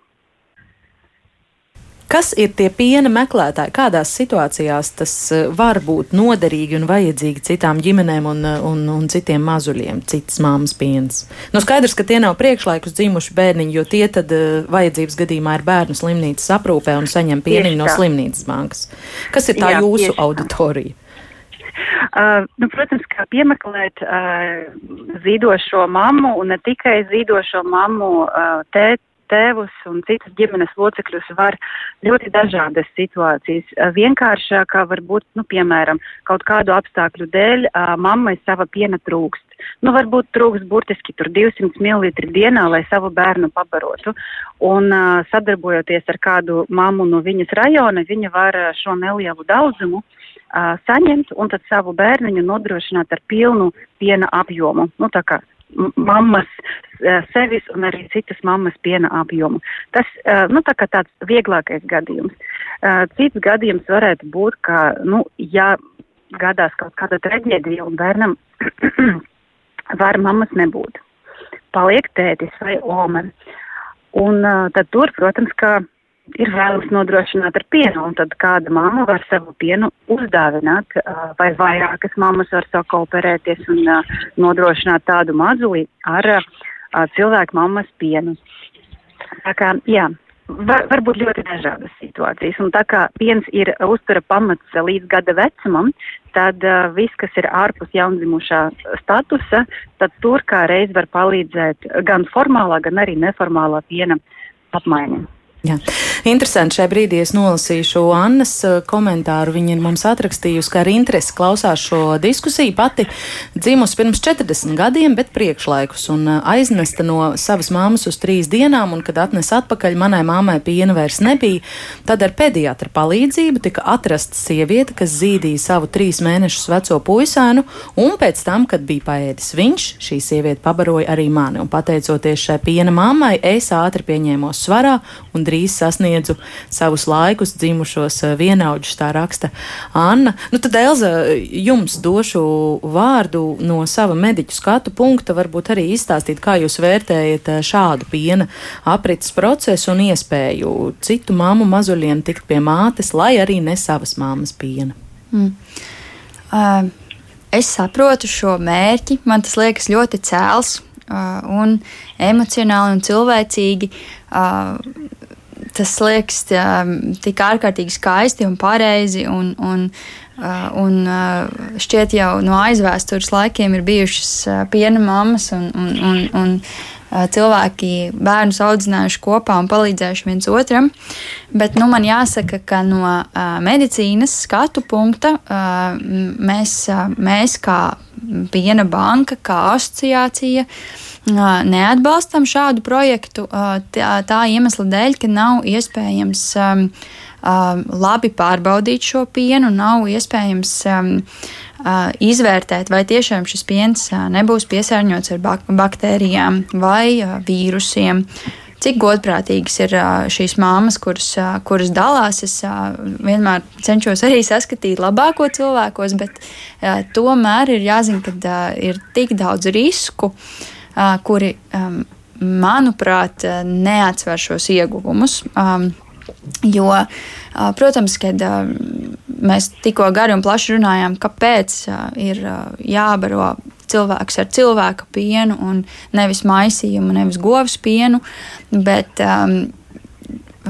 Kas ir tie piena meklētāji? Kādās situācijās tas eh, var būt noderīgi un vajadzīgi citām ģimenēm un, eh, un, un citiem mazuļiem, citas māmas piens? Nu, skaidrs, ka tie nav priekšlaikus dzimuši bērniņi, jo tie tad uh, vajadzības gadījumā ir bērnu slimnīcas aprūpē un saņem pieniņu no slimnīcas bankas. Kas ir tā Jā, jūsu auditorija? Uh, nu, protams, kā piemeklēt uh, zīdošo mammu un ne tikai zīdošo mammu, uh, tēt, tēvus un citus ģimenes locekļus var ļoti dažādas situācijas. Vienkāršākā var būt, nu, piemēram, kaut kādu apstākļu dēļ mammai sava piena trūkst. Nu, varbūt trūkst burtiski tur 200 ml dienā, lai savu bērnu pabarotu. Un uh, sadarbojoties ar kādu mammu no viņas rajona, viņa var šo nelielu daudzumu saņemt un tad savu bērniņu nodrošināt ar pilnu piena apjomu. Nu, tā kā mammas eh, sevis un arī citas mammas piena apjomu. Tas, eh, nu, tā kā tāds vieglākais gadījums. Eh, cits gadījums varētu būt, ka, nu, ja gadās kaut kāda traģēdija un bērnam var mammas nebūt. Paliek tētis vai oma. Un tad tur, protams, ka ir vēlas nodrošināt ar pienu, un tad kāda mamma var savu pienu uzdāvināt, vai vairākas mammas var sakooperēties un nodrošināt tādu mazuli ar cilvēku mammas pienu. Tā kā, jā, var, var būt ļoti dažādas situācijas, un tā kā piens ir uztura pamats līdz gada vecumam, tad viss, kas ir ārpus jaundzimušā statusa, tad tur kā reiz var palīdzēt gan formālā, gan arī neformālā piena apmaiņa. Jā. Interesanti šajā brīdī es nolasīšu Annas eh, komentāru. Viņa ir mums atrakstījusi, ka ar interesi klausās šo diskusiju. Pati dzimusi pirms 40 gadiem, bet priekšlaikus un eh, aiznesta no savas māmas uz trīs dienām, un kad atnesa atpakaļ, manai māmai piena vairs nebija. Tad ar pediatra palīdzību tika atrasta sieviete, kas zīdīja savu trīs mēnešus veco puisēnu, un pēc tam, kad bija paēdis viņš, šī sieviete pabaroja arī mani. Un pateicoties šai piena mammai, es ātri pieņēmos svarā un drīz sasniedzu savus laikus dzimušos eh, vienaudžus, tā raksta Anna. Nu, tad, Elza, jums došu vārdu no sava mediķu skatu punkta, varbūt arī izstāstīt, kā jūs vērtējat eh, šādu piena aprits procesu un iespēju citu māmu mazuļiem tikt pie mātes, lai arī ne savas māmas piena. Mm. Uh, es saprotu šo mērķi, man tas liekas ļoti cēls uh, un emocionāli un cilvēcīgi. Uh, tas liekas tik ārkārtīgi skaisti un pareizi. Un, un, uh, un uh, šķiet, jau no aizvēstures laikiem ir bijušas uh, piena mammas un, un, un, un cilvēki bērnus audzinājuši kopā un palīdzējuši viens otram. Bet nu, man jāsaka, ka no medicīnas skatu punkta mēs, mēs kā piena banka, kā asociācija, neatbalstam šādu projektu tā, tā iemesla dēļ, ka nav iespējams labi pārbaudīt šo pienu, nav iespējams izvērtēt, vai tiešām šis piens nebūs piesārņots ar bak baktērijām vai vīrusiem. Cik godprātīgas ir šīs māmas, kuras, kuras dalās. Es vienmēr cenšos arī saskatīt labāko cilvēkos, bet tomēr ir jāzina, ka ir tik daudz risku. Uh, kuri, manuprāt, neatsver šos ieguvumus. Jo, protams, kad mēs tikko gari un plaši runājām, kāpēc ir jābaro cilvēks ar cilvēka pienu un nevis maisījumu, nevis govs pienu, bet um,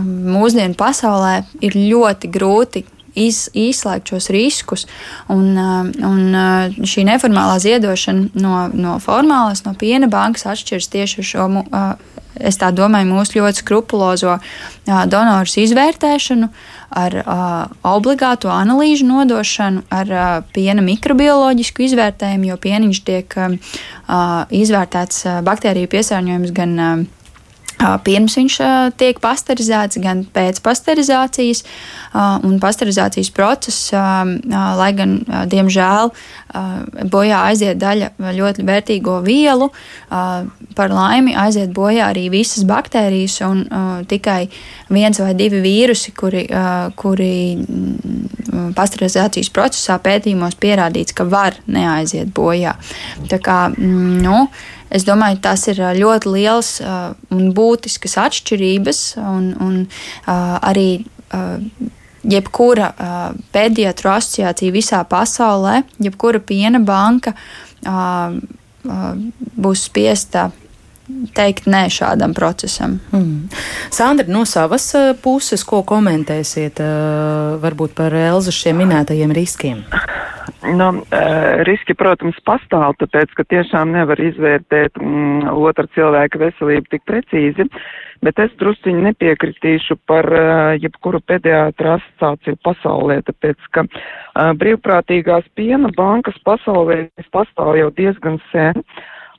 mūsdienu pasaulē ir ļoti grūti iz, izslēgt šos riskus. Un, uh, un uh, šī neformālā ziedošana no, no formālās, no piena bankas atšķiras tieši ar šo. Uh, es tā domāju, mūsu ļoti skrupulozo donoru izvērtēšanu, ar obligātu analīžu nodošanu, ar piena mikrobioloģisku izvērtējumu, jo pieniņš tiek izvērtēts baktēriju piesārņojums gan pirms viņš tiek pasterizēts, gan pēc pasterizācijas. Un pasterizācijas process, lai gan, diemžēl, bojā aiziet daļa ļoti vērtīgo vielu, par laimi aiziet bojā arī visas baktērijas un tikai viens vai divi vīrusi, kuri, kuri mm, pasterizācijas procesā pētījumos pierādīts, ka var neaiziet bojā. Tā kā, mm, nu, Es domāju, tas ir ļoti liels uh, un būtisks atšķirības, un, un arī jebkura pediatru asociācija visā pasaulē, jebkura piena banka būs spiesta teikt nē šādam procesam. Mm. Sandra, no savas puses, ko komentēsiet varbūt par Elza šiem minētajiem riskiem? Nu, riski, protams, pastāv, tāpēc, ka tiešām nevar izvērtēt mm, otra cilvēka veselību tik precīzi, bet es drusciņi nepiekritīšu par uh, jebkuru pediātra asociāciju pasaulē, tāpēc, ka uh, brīvprātīgās piena bankas pasaulē pastāv jau diezgan sen.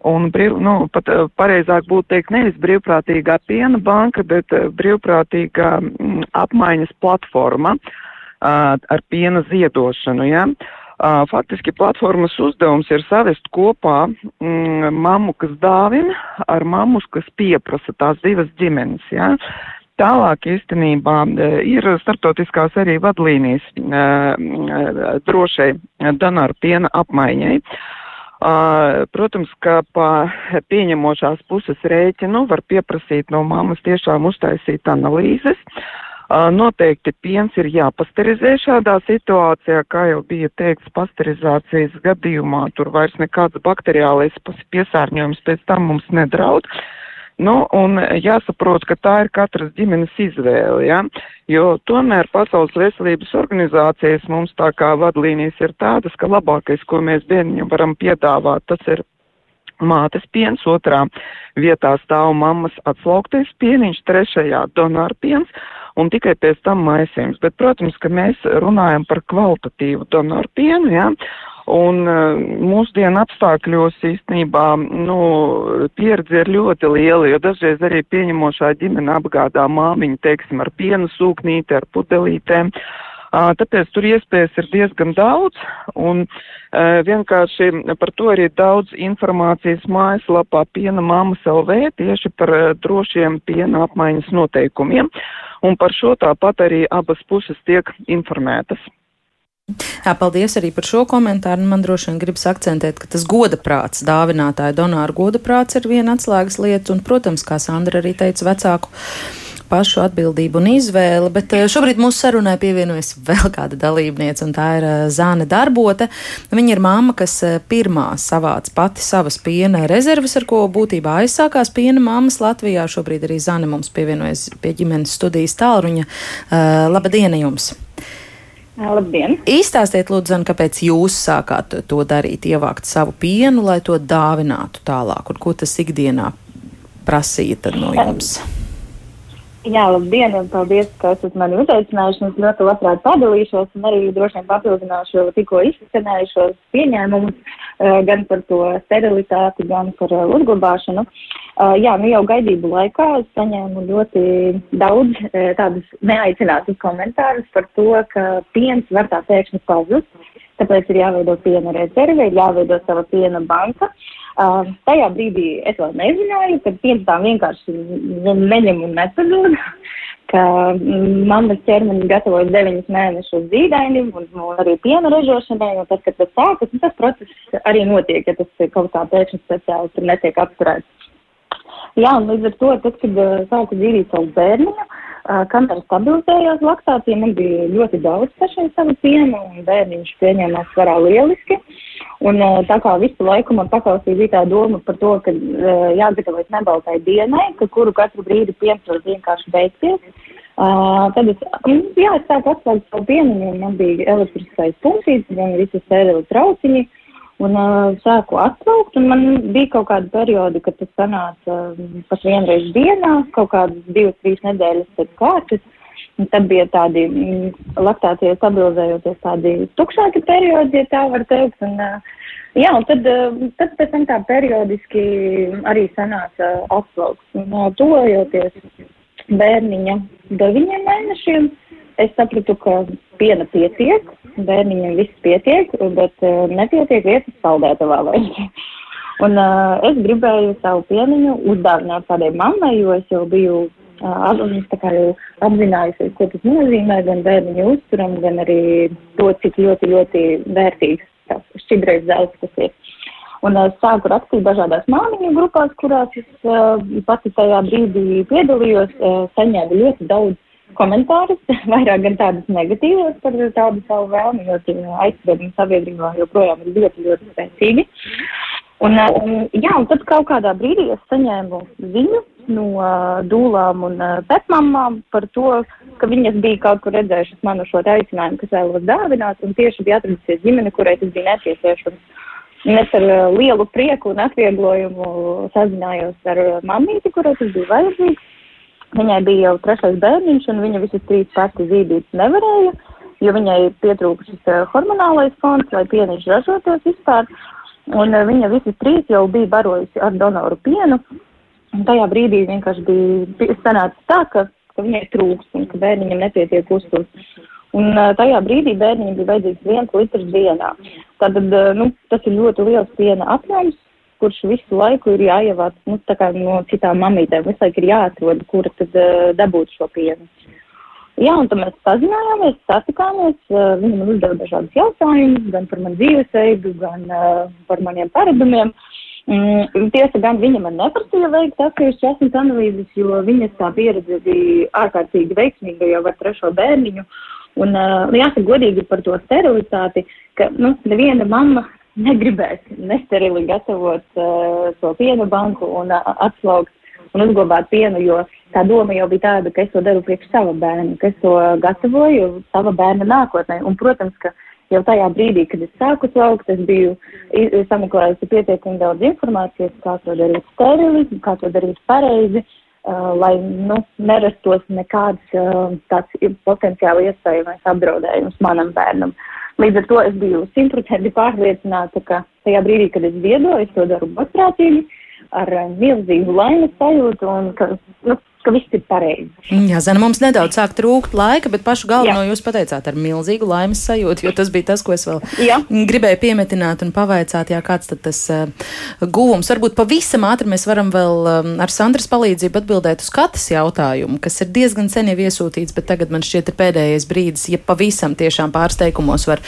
Un brīv, nu, pat pareizāk būtu teikt nevis brīvprātīgā piena banka, bet brīvprātīgā mm, apmaiņas platforma uh, ar piena ziedošanu. Ja? Uh, Faktiski platformas uzdevums ir savest kopā mm, mammu, kas dāvina, ar mammu, kas pieprasa tās divas ģimenes. Ja? Tālāk īstenībā ir starptautiskās arī vadlīnijas drošai donoru piena apmaiņai. Protams, ka pa pieņemošās puses rēķinu var pieprasīt no mammas tiešām uztaisīt analīzes. Noteikti piens ir jāpasterizē šādā situācijā, kā jau bija teikts, pasterizācijas gadījumā tur vairs nekāds bakteriālais piesārņojums pēc tam mums nedraud. Nu, un jāsaprot, ka tā ir katras ģimenes izvēle, ja? jo tomēr Pasaules veselības organizācijas mums tā kā vadlīnijas ir tādas, ka labākais, ko mēs bērniņam varam piedāvāt, tas ir mātes piens, otrā vietā stāv mammas atslauktais pieniņš, trešajā donāra piens un tikai pēc tam maisījums. Bet, protams, ka mēs runājam par kvalitatīvu donoru pienu, ja? Un uh, mūsdienu apstākļos īstenībā nu, pieredze ir ļoti liela, jo dažreiz arī pieņemošā ģimene apgādā māmiņu, teiksim, ar piena sūknīti, ar pudelītēm. Tāpēc tur iespējas ir diezgan daudz, un uh, vienkārši par to arī daudz informācijas mājaslapā piena mammas LV tieši par uh, drošiem piena apmaiņas noteikumiem. Un par šo tāpat arī abas puses tiek informētas. Jā, paldies arī par šo komentāru. Man droši vien gribas akcentēt, ka tas goda prāts, dāvinātāja donāra goda prāts ir viena atslēgas lieta, un, protams, kā Sandra arī teica, vecāku pašu atbildību un izvēli, bet eh, šobrīd mūsu sarunai pievienojas vēl kāda dalībniece, un tā ir eh, Zāne Darbote. Viņa ir māma, kas eh, pirmā savāca pati savas piena rezerves, ar ko būtībā aizsākās piena māmas Latvijā. Šobrīd arī Zāne mums pievienojas pie ģimenes studijas tālruņa. Labdien jums! Labdien! Īstāstiet, lūdzu, Zan, kāpēc jūs sākāt to darīt, ievākt savu pienu, lai to dāvinātu tālāk, un ko tas ikdienā prasīja no jums? Um. Jā, labdien, un paldies, ka esat mani uzaicinājuši. Es ļoti labprāt padalīšos un arī droši vien papildināšu tikko izskanējušos pieņēmumus eh, gan par to sterilitāti, gan par eh, uzglabāšanu. Eh, jā, nu jau gaidību laikā es saņēmu ļoti daudz tādus neaicinātus komentārus par to, ka piens var tā pēkšņi pazust, tāpēc ir jāveido piena rezerve, jāveido sava piena banka. Uh, Uh, tajā brīdī es vēl nezināju, ka piens tā vienkārši neņem un nepazūd, ka mammas ķermenis gatavojas deviņus mēnešus zīdainim un, un arī piena ražošanai, un tad, kad tas sākas, tas process arī notiek, ja tas kaut kā pēkšņi speciāli tur netiek apturēts. Jā, un līdz ar to, tad, kad uh, sāku dzīvīt savu bērniņu, uh, kamēr stabilizējās laktācija, man bija ļoti daudz pašai savu pienu, un bērniņš pieņēmās svarā lieliski. Uh, Un tā kā visu laiku man paklausīja bija tā doma par to, ka uh, jāgatavojas nebaltai dienai, ka kuru katru brīdi piens var vienkārši beigties. Uh, tad es, jā, es sāku atslēgt savu pienu, un man bija elektriskais punktīts, gan visas sēreli trauciņi, un uh, sāku atslaukt, un man bija kaut kāda perioda, kad tas sanāca uh, pat vienreiz dienā, kaut kādas divas, trīs nedēļas pēc kārtas. Un tad bija tādi mm, laktācijas stabilizējoties tādi tukšāki periodi, ja tā var teikt. Un, jā, un tad, tad pēc tam tā periodiski arī sanāca atslauks. Un tojoties bērniņa deviņiem mēnešiem, es sapratu, ka piena pietiek, bērniņam viss pietiek, bet nepietiek vietas saldētavā vairs. Un uh, es gribēju savu pieniņu uzdāvināt kādai mammai, jo es jau biju uh, apzinājusies, ko tas nozīmē gan bērniņu uzturam, gan arī to, cik ļoti, ļoti vērtīgs tas šķidrais zelts tas ir. Un es uh, sāku rakstīt dažādās māmiņu grupās, kurās es uh, pati tajā brīdī piedalījos, uh, saņēmu ļoti daudz komentārus, vairāk gan tādus negatīvus par tādu savu vēlmi, jo tie aizspriedumi sabiedrībā joprojām ir ļoti, ļoti spēcīgi. Un, un, jā, un tad kaut kādā brīdī es saņēmu ziņu no uh, dūlām un uh, pēcmamām par to, ka viņas bija kaut kur redzējušas manu šo aicinājumu, kas vēlos dāvināt, un tieši bija atradusies ģimene, kurai tas bija nepieciešams. Un es ar uh, lielu prieku un atvieglojumu sazinājos ar uh, mammīti, kurai tas bija vajadzīgs. Viņai bija jau trešais bērniņš, un viņa visas trīs pati zīdīt nevarēja, jo viņai pietrūkušas uh, hormonālais fons, lai pieniņš ražotos vispār. Un uh, viņa visas trīs jau bija barojusi ar donoru pienu. Un tajā brīdī vienkārši bija sanācis tā, ka, ka viņai trūkst un ka bērniņam nepietiek uzturs. Un uh, tajā brīdī bērniņam bija vajadzīgs viens litrs dienā. Tātad, nu, tas ir ļoti liels piena apjoms, kurš visu laiku ir jāievāc nu, no citām mamītēm. Visu laiku ir jāatrod, kura tad uh, dabūt šo pienu. Jā, un tad mēs sazinājāmies, satikāmies. Uh, viņa man uzdeva dažādus jautājumus, gan par manu dzīvesveidu, gan uh, par maniem paradumiem. Mm, tiesa gan viņa man neprasīja veikt atsevišķu esmu analīzes, jo viņas tā pieredze bija ārkārtīgi veiksmīga jau ar trešo bērniņu. Un uh, jāsaka godīgi par to sterilitāti, ka nu, neviena mamma negribēs nesterili gatavot uh, to pienu banku un uh, atslaukt un uzglabāt pienu, jo tā doma jau bija tāda, ka es to daru priekš sava bērna, ka es to gatavoju sava bērna nākotnē. Un, protams, ka jau tajā brīdī, kad es sāku slaukt, es biju sameklējusi pietiekami daudz informācijas, kā to darīt sterili, kā to darīt pareizi. Uh, lai nu, nerastos nekāds uh, tāds potenciāli iespējamais apdraudējums manam bērnam. Līdz ar to es biju simtprocentīgi pārliecināta, ka tajā brīdī, kad es viedoju, es to daru godprātīgi, uh, ar eh, milzīgu laimes sajūtu un ka, nu, ka viss ir pareizi. Jā, Zana, mums nedaudz sāk trūkt laika, bet pašu galveno jūs pateicāt ar milzīgu laimes sajūtu, jo tas bija tas, ko es vēl jā. gribēju piemetināt un pavaicāt, jā, kāds tad tas uh, guvums. Varbūt pavisam ātri mēs varam vēl um, ar Sandras palīdzību atbildēt uz katras jautājumu, kas ir diezgan sen jau iesūtīts, bet tagad man šķiet ir pēdējais brīdis, ja pavisam tiešām pārsteigumos var.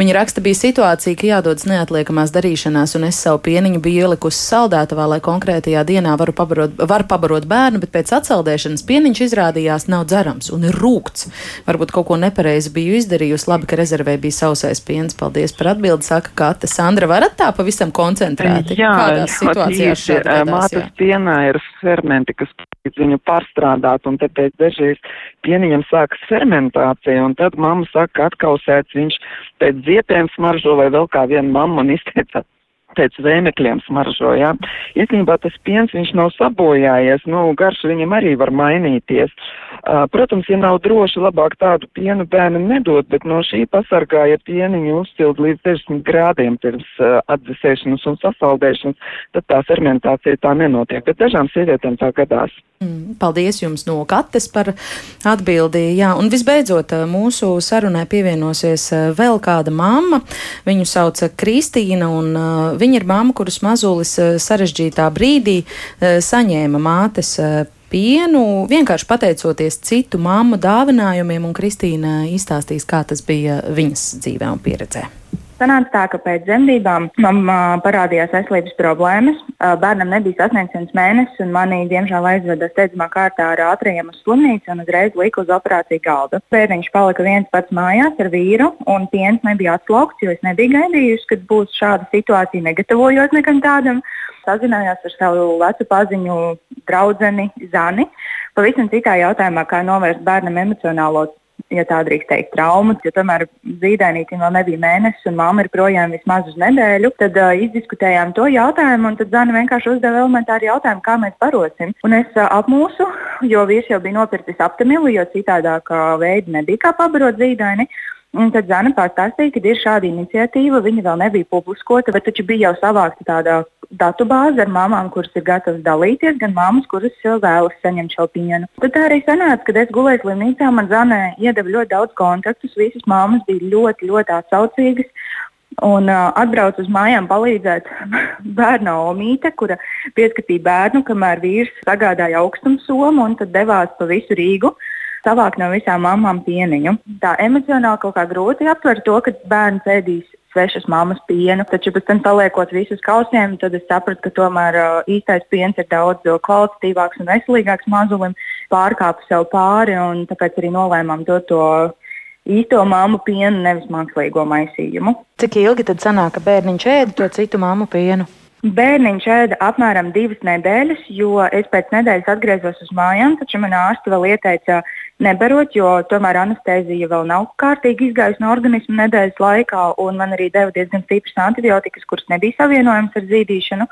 Viņa raksta bija situācija, ka jādodas neatliekamās darīšanās, un es savu pieniņu biju ielikusi saldētavā, lai konkrētajā dienā varu pabarot, var pabarot bērnu, bet pēc atcelšanās saldēšanas pieniņš izrādījās nav dzerams un ir rūkts. Varbūt kaut ko nepareizi biju izdarījusi. Labi, ka rezervē bija sausais piens. Paldies par atbildi. Saka, ka te Sandra varat tā pavisam koncentrēti. Jā, Kādās situācijās šādā mātes pienā ir fermenti, kas viņu pārstrādāt, un tāpēc dažreiz pieniņam sākas fermentācija, un tad mamma saka, atkausēts viņš pēc ziepēm smaržo vai vēl kā viena mamma un izteica pēc vēmekļiem smaržo, jā. Īstenībā tas piens, viņš nav sabojājies, nu, garš viņam arī var mainīties. Uh, protams, ja nav droši, labāk tādu pienu bērnam nedot, bet no šī pasargāja pieniņu uzcilt līdz 60 grādiem pirms uh, atdzesēšanas un sasaldēšanas, tad tā fermentācija tā nenotiek, bet dažām sievietēm tā gadās. Mm, paldies jums no Kates par atbildi. Jā, un visbeidzot, mūsu sarunai pievienosies vēl kāda mamma. Viņu sauc Kristīna, un Viņa ir mamma, kuras mazulis eh, sarežģītā brīdī eh, saņēma mātes eh, pienu, vienkārši pateicoties citu mammu dāvinājumiem, un Kristīna izstāstīs, kā tas bija viņas dzīvē un pieredzē. Sanāca tā, ka pēc dzemdībām man parādījās veselības problēmas. Bērnam nebija sasniegts mēnesis, un manī, diemžēl, aizveda steidzamā kārtā ar ātriem uz slimnīcu un uzreiz lika uz operāciju galda. Bērniņš palika viens pats mājās ar vīru, un piens nebija atslaukts, jo es nebiju gaidījusi, kad būs šāda situācija, negatavojos nekam tādam. Sazinājos ar savu vecu paziņu draugu Zani. Pavisam citā jautājumā, kā novērst bērnam emocionālo ja tā drīkst teikt, traumas, jo tomēr zīdainītim vēl nebija mēnesis un mamma ir projām vismaz uz nedēļu. Tad uh, izdiskutējām to jautājumu, un tad Zana vienkārši uzdeva elementāru jautājumu, kā mēs barosim. Un es uh, apmūsu, jo vīrs jau bija nopircis aptamilu, jo citādāk uh, veidi nebija kā pabarot zīdaini. Un tad Zana pastāstīja, ka ir šāda iniciatīva. Viņa vēl nebija publiskota, bet taču bija jau savākta tāda datu bāze ar mamām, kuras ir gatavas dalīties, gan mammas, kuras vēlas saņemt šo pienu. Tad tā arī sanāca, kad es gulēju slimnīcā, man Zana iedeva ļoti daudz kontaktus. Visas mammas bija ļoti, ļoti atsaucīgas. Un uh, atbrauc uz mājām palīdzēt bērna omīte, kura pieskatīja bērnu, kamēr vīrs sagādāja augstumsomu un tad devās pa visu Rīgu. Savākt no visām mamām pieniņu. Tā emocionāli kaut kā grūti aptvert to, ka bērns ēdīs svešas mammas pienu, taču pēc tam saliekot visus kausiem, tad es sapratu, ka tomēr uh, īstais piens ir daudz kvalitatīvāks un veselīgāks mazulim, pārkāpu sev pāri un tāpēc arī nolēmām dot to īsto māmu pienu, nevis mākslīgo maisījumu. Cik ilgi tad sanāk, ka bērniņš ēda to citu māmu pienu? Bērniņš ēda apmēram divas nedēļas, jo es pēc nedēļas atgriezos uz mājām, taču man ārsti vēl ieteica nebarot, jo tomēr anestezija vēl nav kārtīgi izgājusi no organisma nedēļas laikā, un man arī deva diezgan stipras antibiotikas, kuras nebija savienojamas ar zīdīšanu.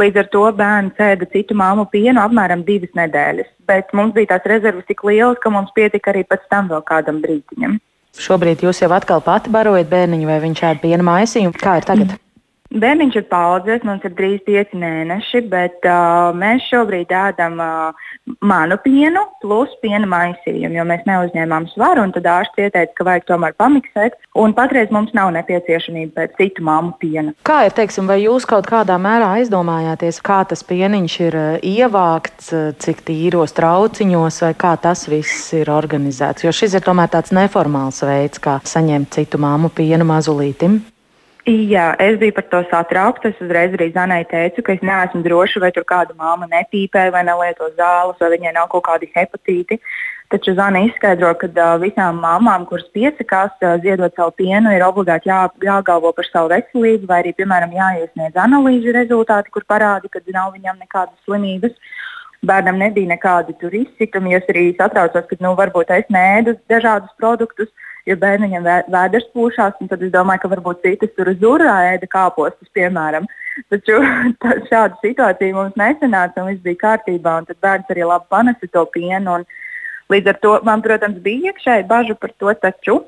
Līdz ar to bērns ēda citu māmu pienu apmēram divas nedēļas, bet mums bija tās rezerves tik lielas, ka mums pietika arī pēc tam vēl kādam brīdiņam. Šobrīd jūs jau atkal pati barojat bērniņu, vai viņš ēd piena maisījumu? Kā ir tagad? Mm. Bērniņš ir paudzes, mums ir drīz pieci mēneši, bet uh, mēs šobrīd ēdam uh, manu pienu plus piena maisījumu, jo mēs neuzņēmām svaru. Tad ārsts ieteica, ka vajag tomēr pamiksēt. Patreiz mums nav nepieciešamība pēc citu māmu piena. Kā ir, teiksim, vai jūs kaut kādā mērā aizdomājāties, kā tas pieniņš ir ievākts, cik tīros trauciņos, vai kā tas viss ir organizēts? Jo šis ir tomēr tāds neformāls veids, kā saņemt citu māmu pienu mazulītim. Jā, es biju par to satraukta. Es uzreiz arī Zanai teicu, ka es neesmu droša, vai tur kāda māma nepīpē vai nelieto zāles, vai viņai nav kaut kādi hepatīti. Taču Zana izskaidro, ka uh, visām māmām, kuras piesakās uh, ziedot savu pienu, ir obligāti jā, jāgalvo par savu veselību, vai arī, piemēram, jāiesniedz analīžu rezultāti, kur parāda, ka nav viņam nekādas slimības. Bērnam nebija nekādi izsitumi, jo es arī satraucos, ka nu, varbūt es nēdu dažādus produktus. Uh, jo bērniņam vēders pūšās, tad es domāju, ka varbūt citas tur uz urā ēda kāpostus, piemēram. Taču tā, šāda situācija mums nesanāca, un viss bija kārtībā, un tad bērns arī labi panesa to pienu. Līdz ar to man, protams, bija iekšēji bažu par to, taču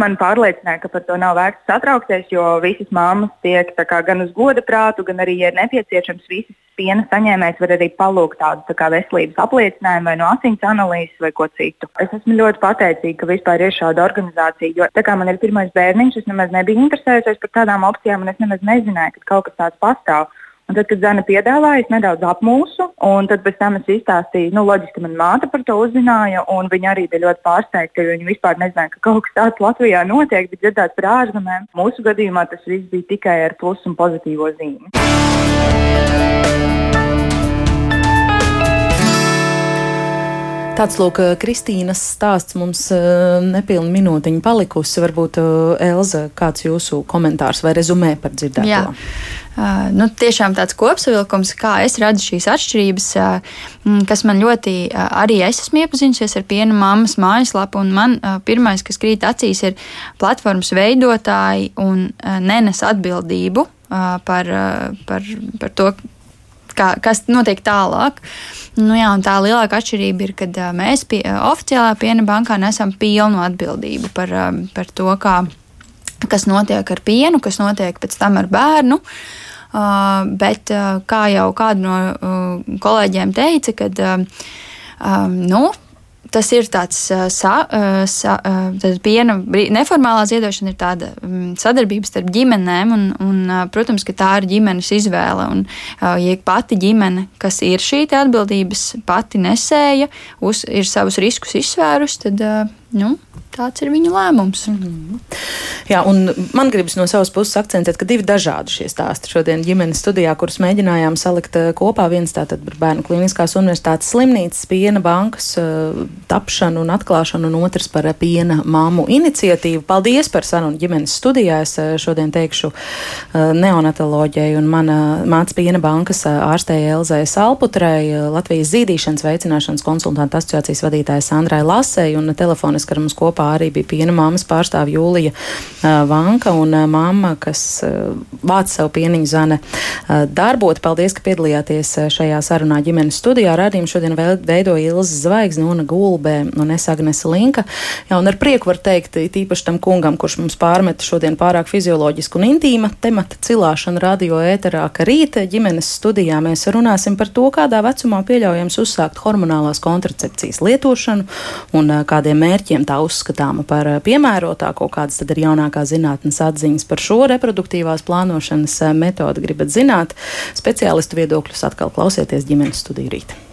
man pārliecināja, ka par to nav vērts satraukties, jo visas mammas tiek gan uz goda prātu, gan arī, ja ir nepieciešams, visas piena saņēmējs var arī palūgt tādu tā veselības apliecinājumu vai no asins analīzes vai ko citu. Es esmu ļoti pateicīga, ka vispār ir šāda organizācija, jo tā kā man ir pirmais bērniņš, es nemaz nebiju interesējusies par tādām opcijām, un es nemaz nezināju, ka kaut kas tāds pastāv. Un tad, kad Zana piedāvāja, es nedaudz apmūsu, un tad pēc tam es izstāstīju, nu, loģiski, ka man māte par to uzzināja, un viņa arī bija ļoti pārsteigta, jo viņa vispār nezināja, ka kaut kas tāds Latvijā notiek, bet dzirdēts par ārzemēm. Mūsu gadījumā tas viss bija tikai ar plusu un pozitīvo zīmi. Tāds lūk, Kristīnas stāsts mums nepilni minūtiņa palikusi. Varbūt Elza, kāds jūsu komentārs vai rezumē par dzirdēto? Jā. Uh, nu, tiešām tāds kopsavilkums, kā es redzu šīs atšķirības, uh, kas man ļoti uh, arī es esmu iepazinusies ar piena mammas mājaslapu. Man pirmais, kas krīt acīs, ir platformas veidotāji un nenes atbildību par, par, par to, kā, kas notiek tālāk. Nu, jā, tā lielākā atšķirība ir, kad mēs pie, oficiālā piena bankā nesam pilnu atbildību par, par to, kā, kas notiek ar pienu, kas notiek pēc tam ar bērnu. Uh, Uh, bet, uh, kā jau kāda no uh, kolēģiem teica, kad um, nu, tas ir tāds sa, sa, piena neformālā ziedošana, ir tāda mm, sadarbība starp ģimenēm, un, un, protams, ka tā ir ģimenes izvēle. Un, ja pati ģimene, kas ir šī atbildības pati nesēja, uz, ir savus riskus izsvērusi, tad nu, tāds ir viņu lēmums. Mm -hmm. Jā, un man gribas no savas puses akcentēt, ka divi dažādi šie stāsti šodien ģimenes studijā, kurus mēģinājām salikt eh, kopā. Viens tātad par bērnu klīniskās universitātes slimnīcas piena bankas uh, tapšanu un atklāšanu, un otrs par piena māmu iniciatīvu. Paldies par sarunu ģimenes studijā. Es šodien teikšu neonatoloģijai un mana māca piena bankas ārstēja Elzai Salputrai, Latvijas zīdīšanas veicināšanas konsultanta asociācijas vadītāja Sandrai Lasei un telefona Ironiski, ka mums kopā arī bija piena māmas pārstāve Jūlija Vanka un mamma, kas vāc savu pieniņu zane darbot. Paldies, ka piedalījāties šajā sarunā ģimenes studijā. Radījumu šodien veidoja Ilza Zvaigzne, Una Gulbē un es Agnese Linka. Jā, un ar prieku var teikt, tīpaši tam kungam, kurš mums pārmeta šodien pārāk fizioloģisku un intīma temata cilāšanu radio ēterā, ka rīta ģimenes studijā mēs runāsim par to, kādā vecumā pieļaujams uzsākt hormonālās kontracepcijas lietošanu un kādiem mērķiem tā uzskatāma par piemērotāko, kādas tad ir jaunākās zinātnes atziņas par šo reproduktīvās plānošanas metodu gribat zināt. Speciālistu viedokļus atkal klausieties ģimenes studiju rīt.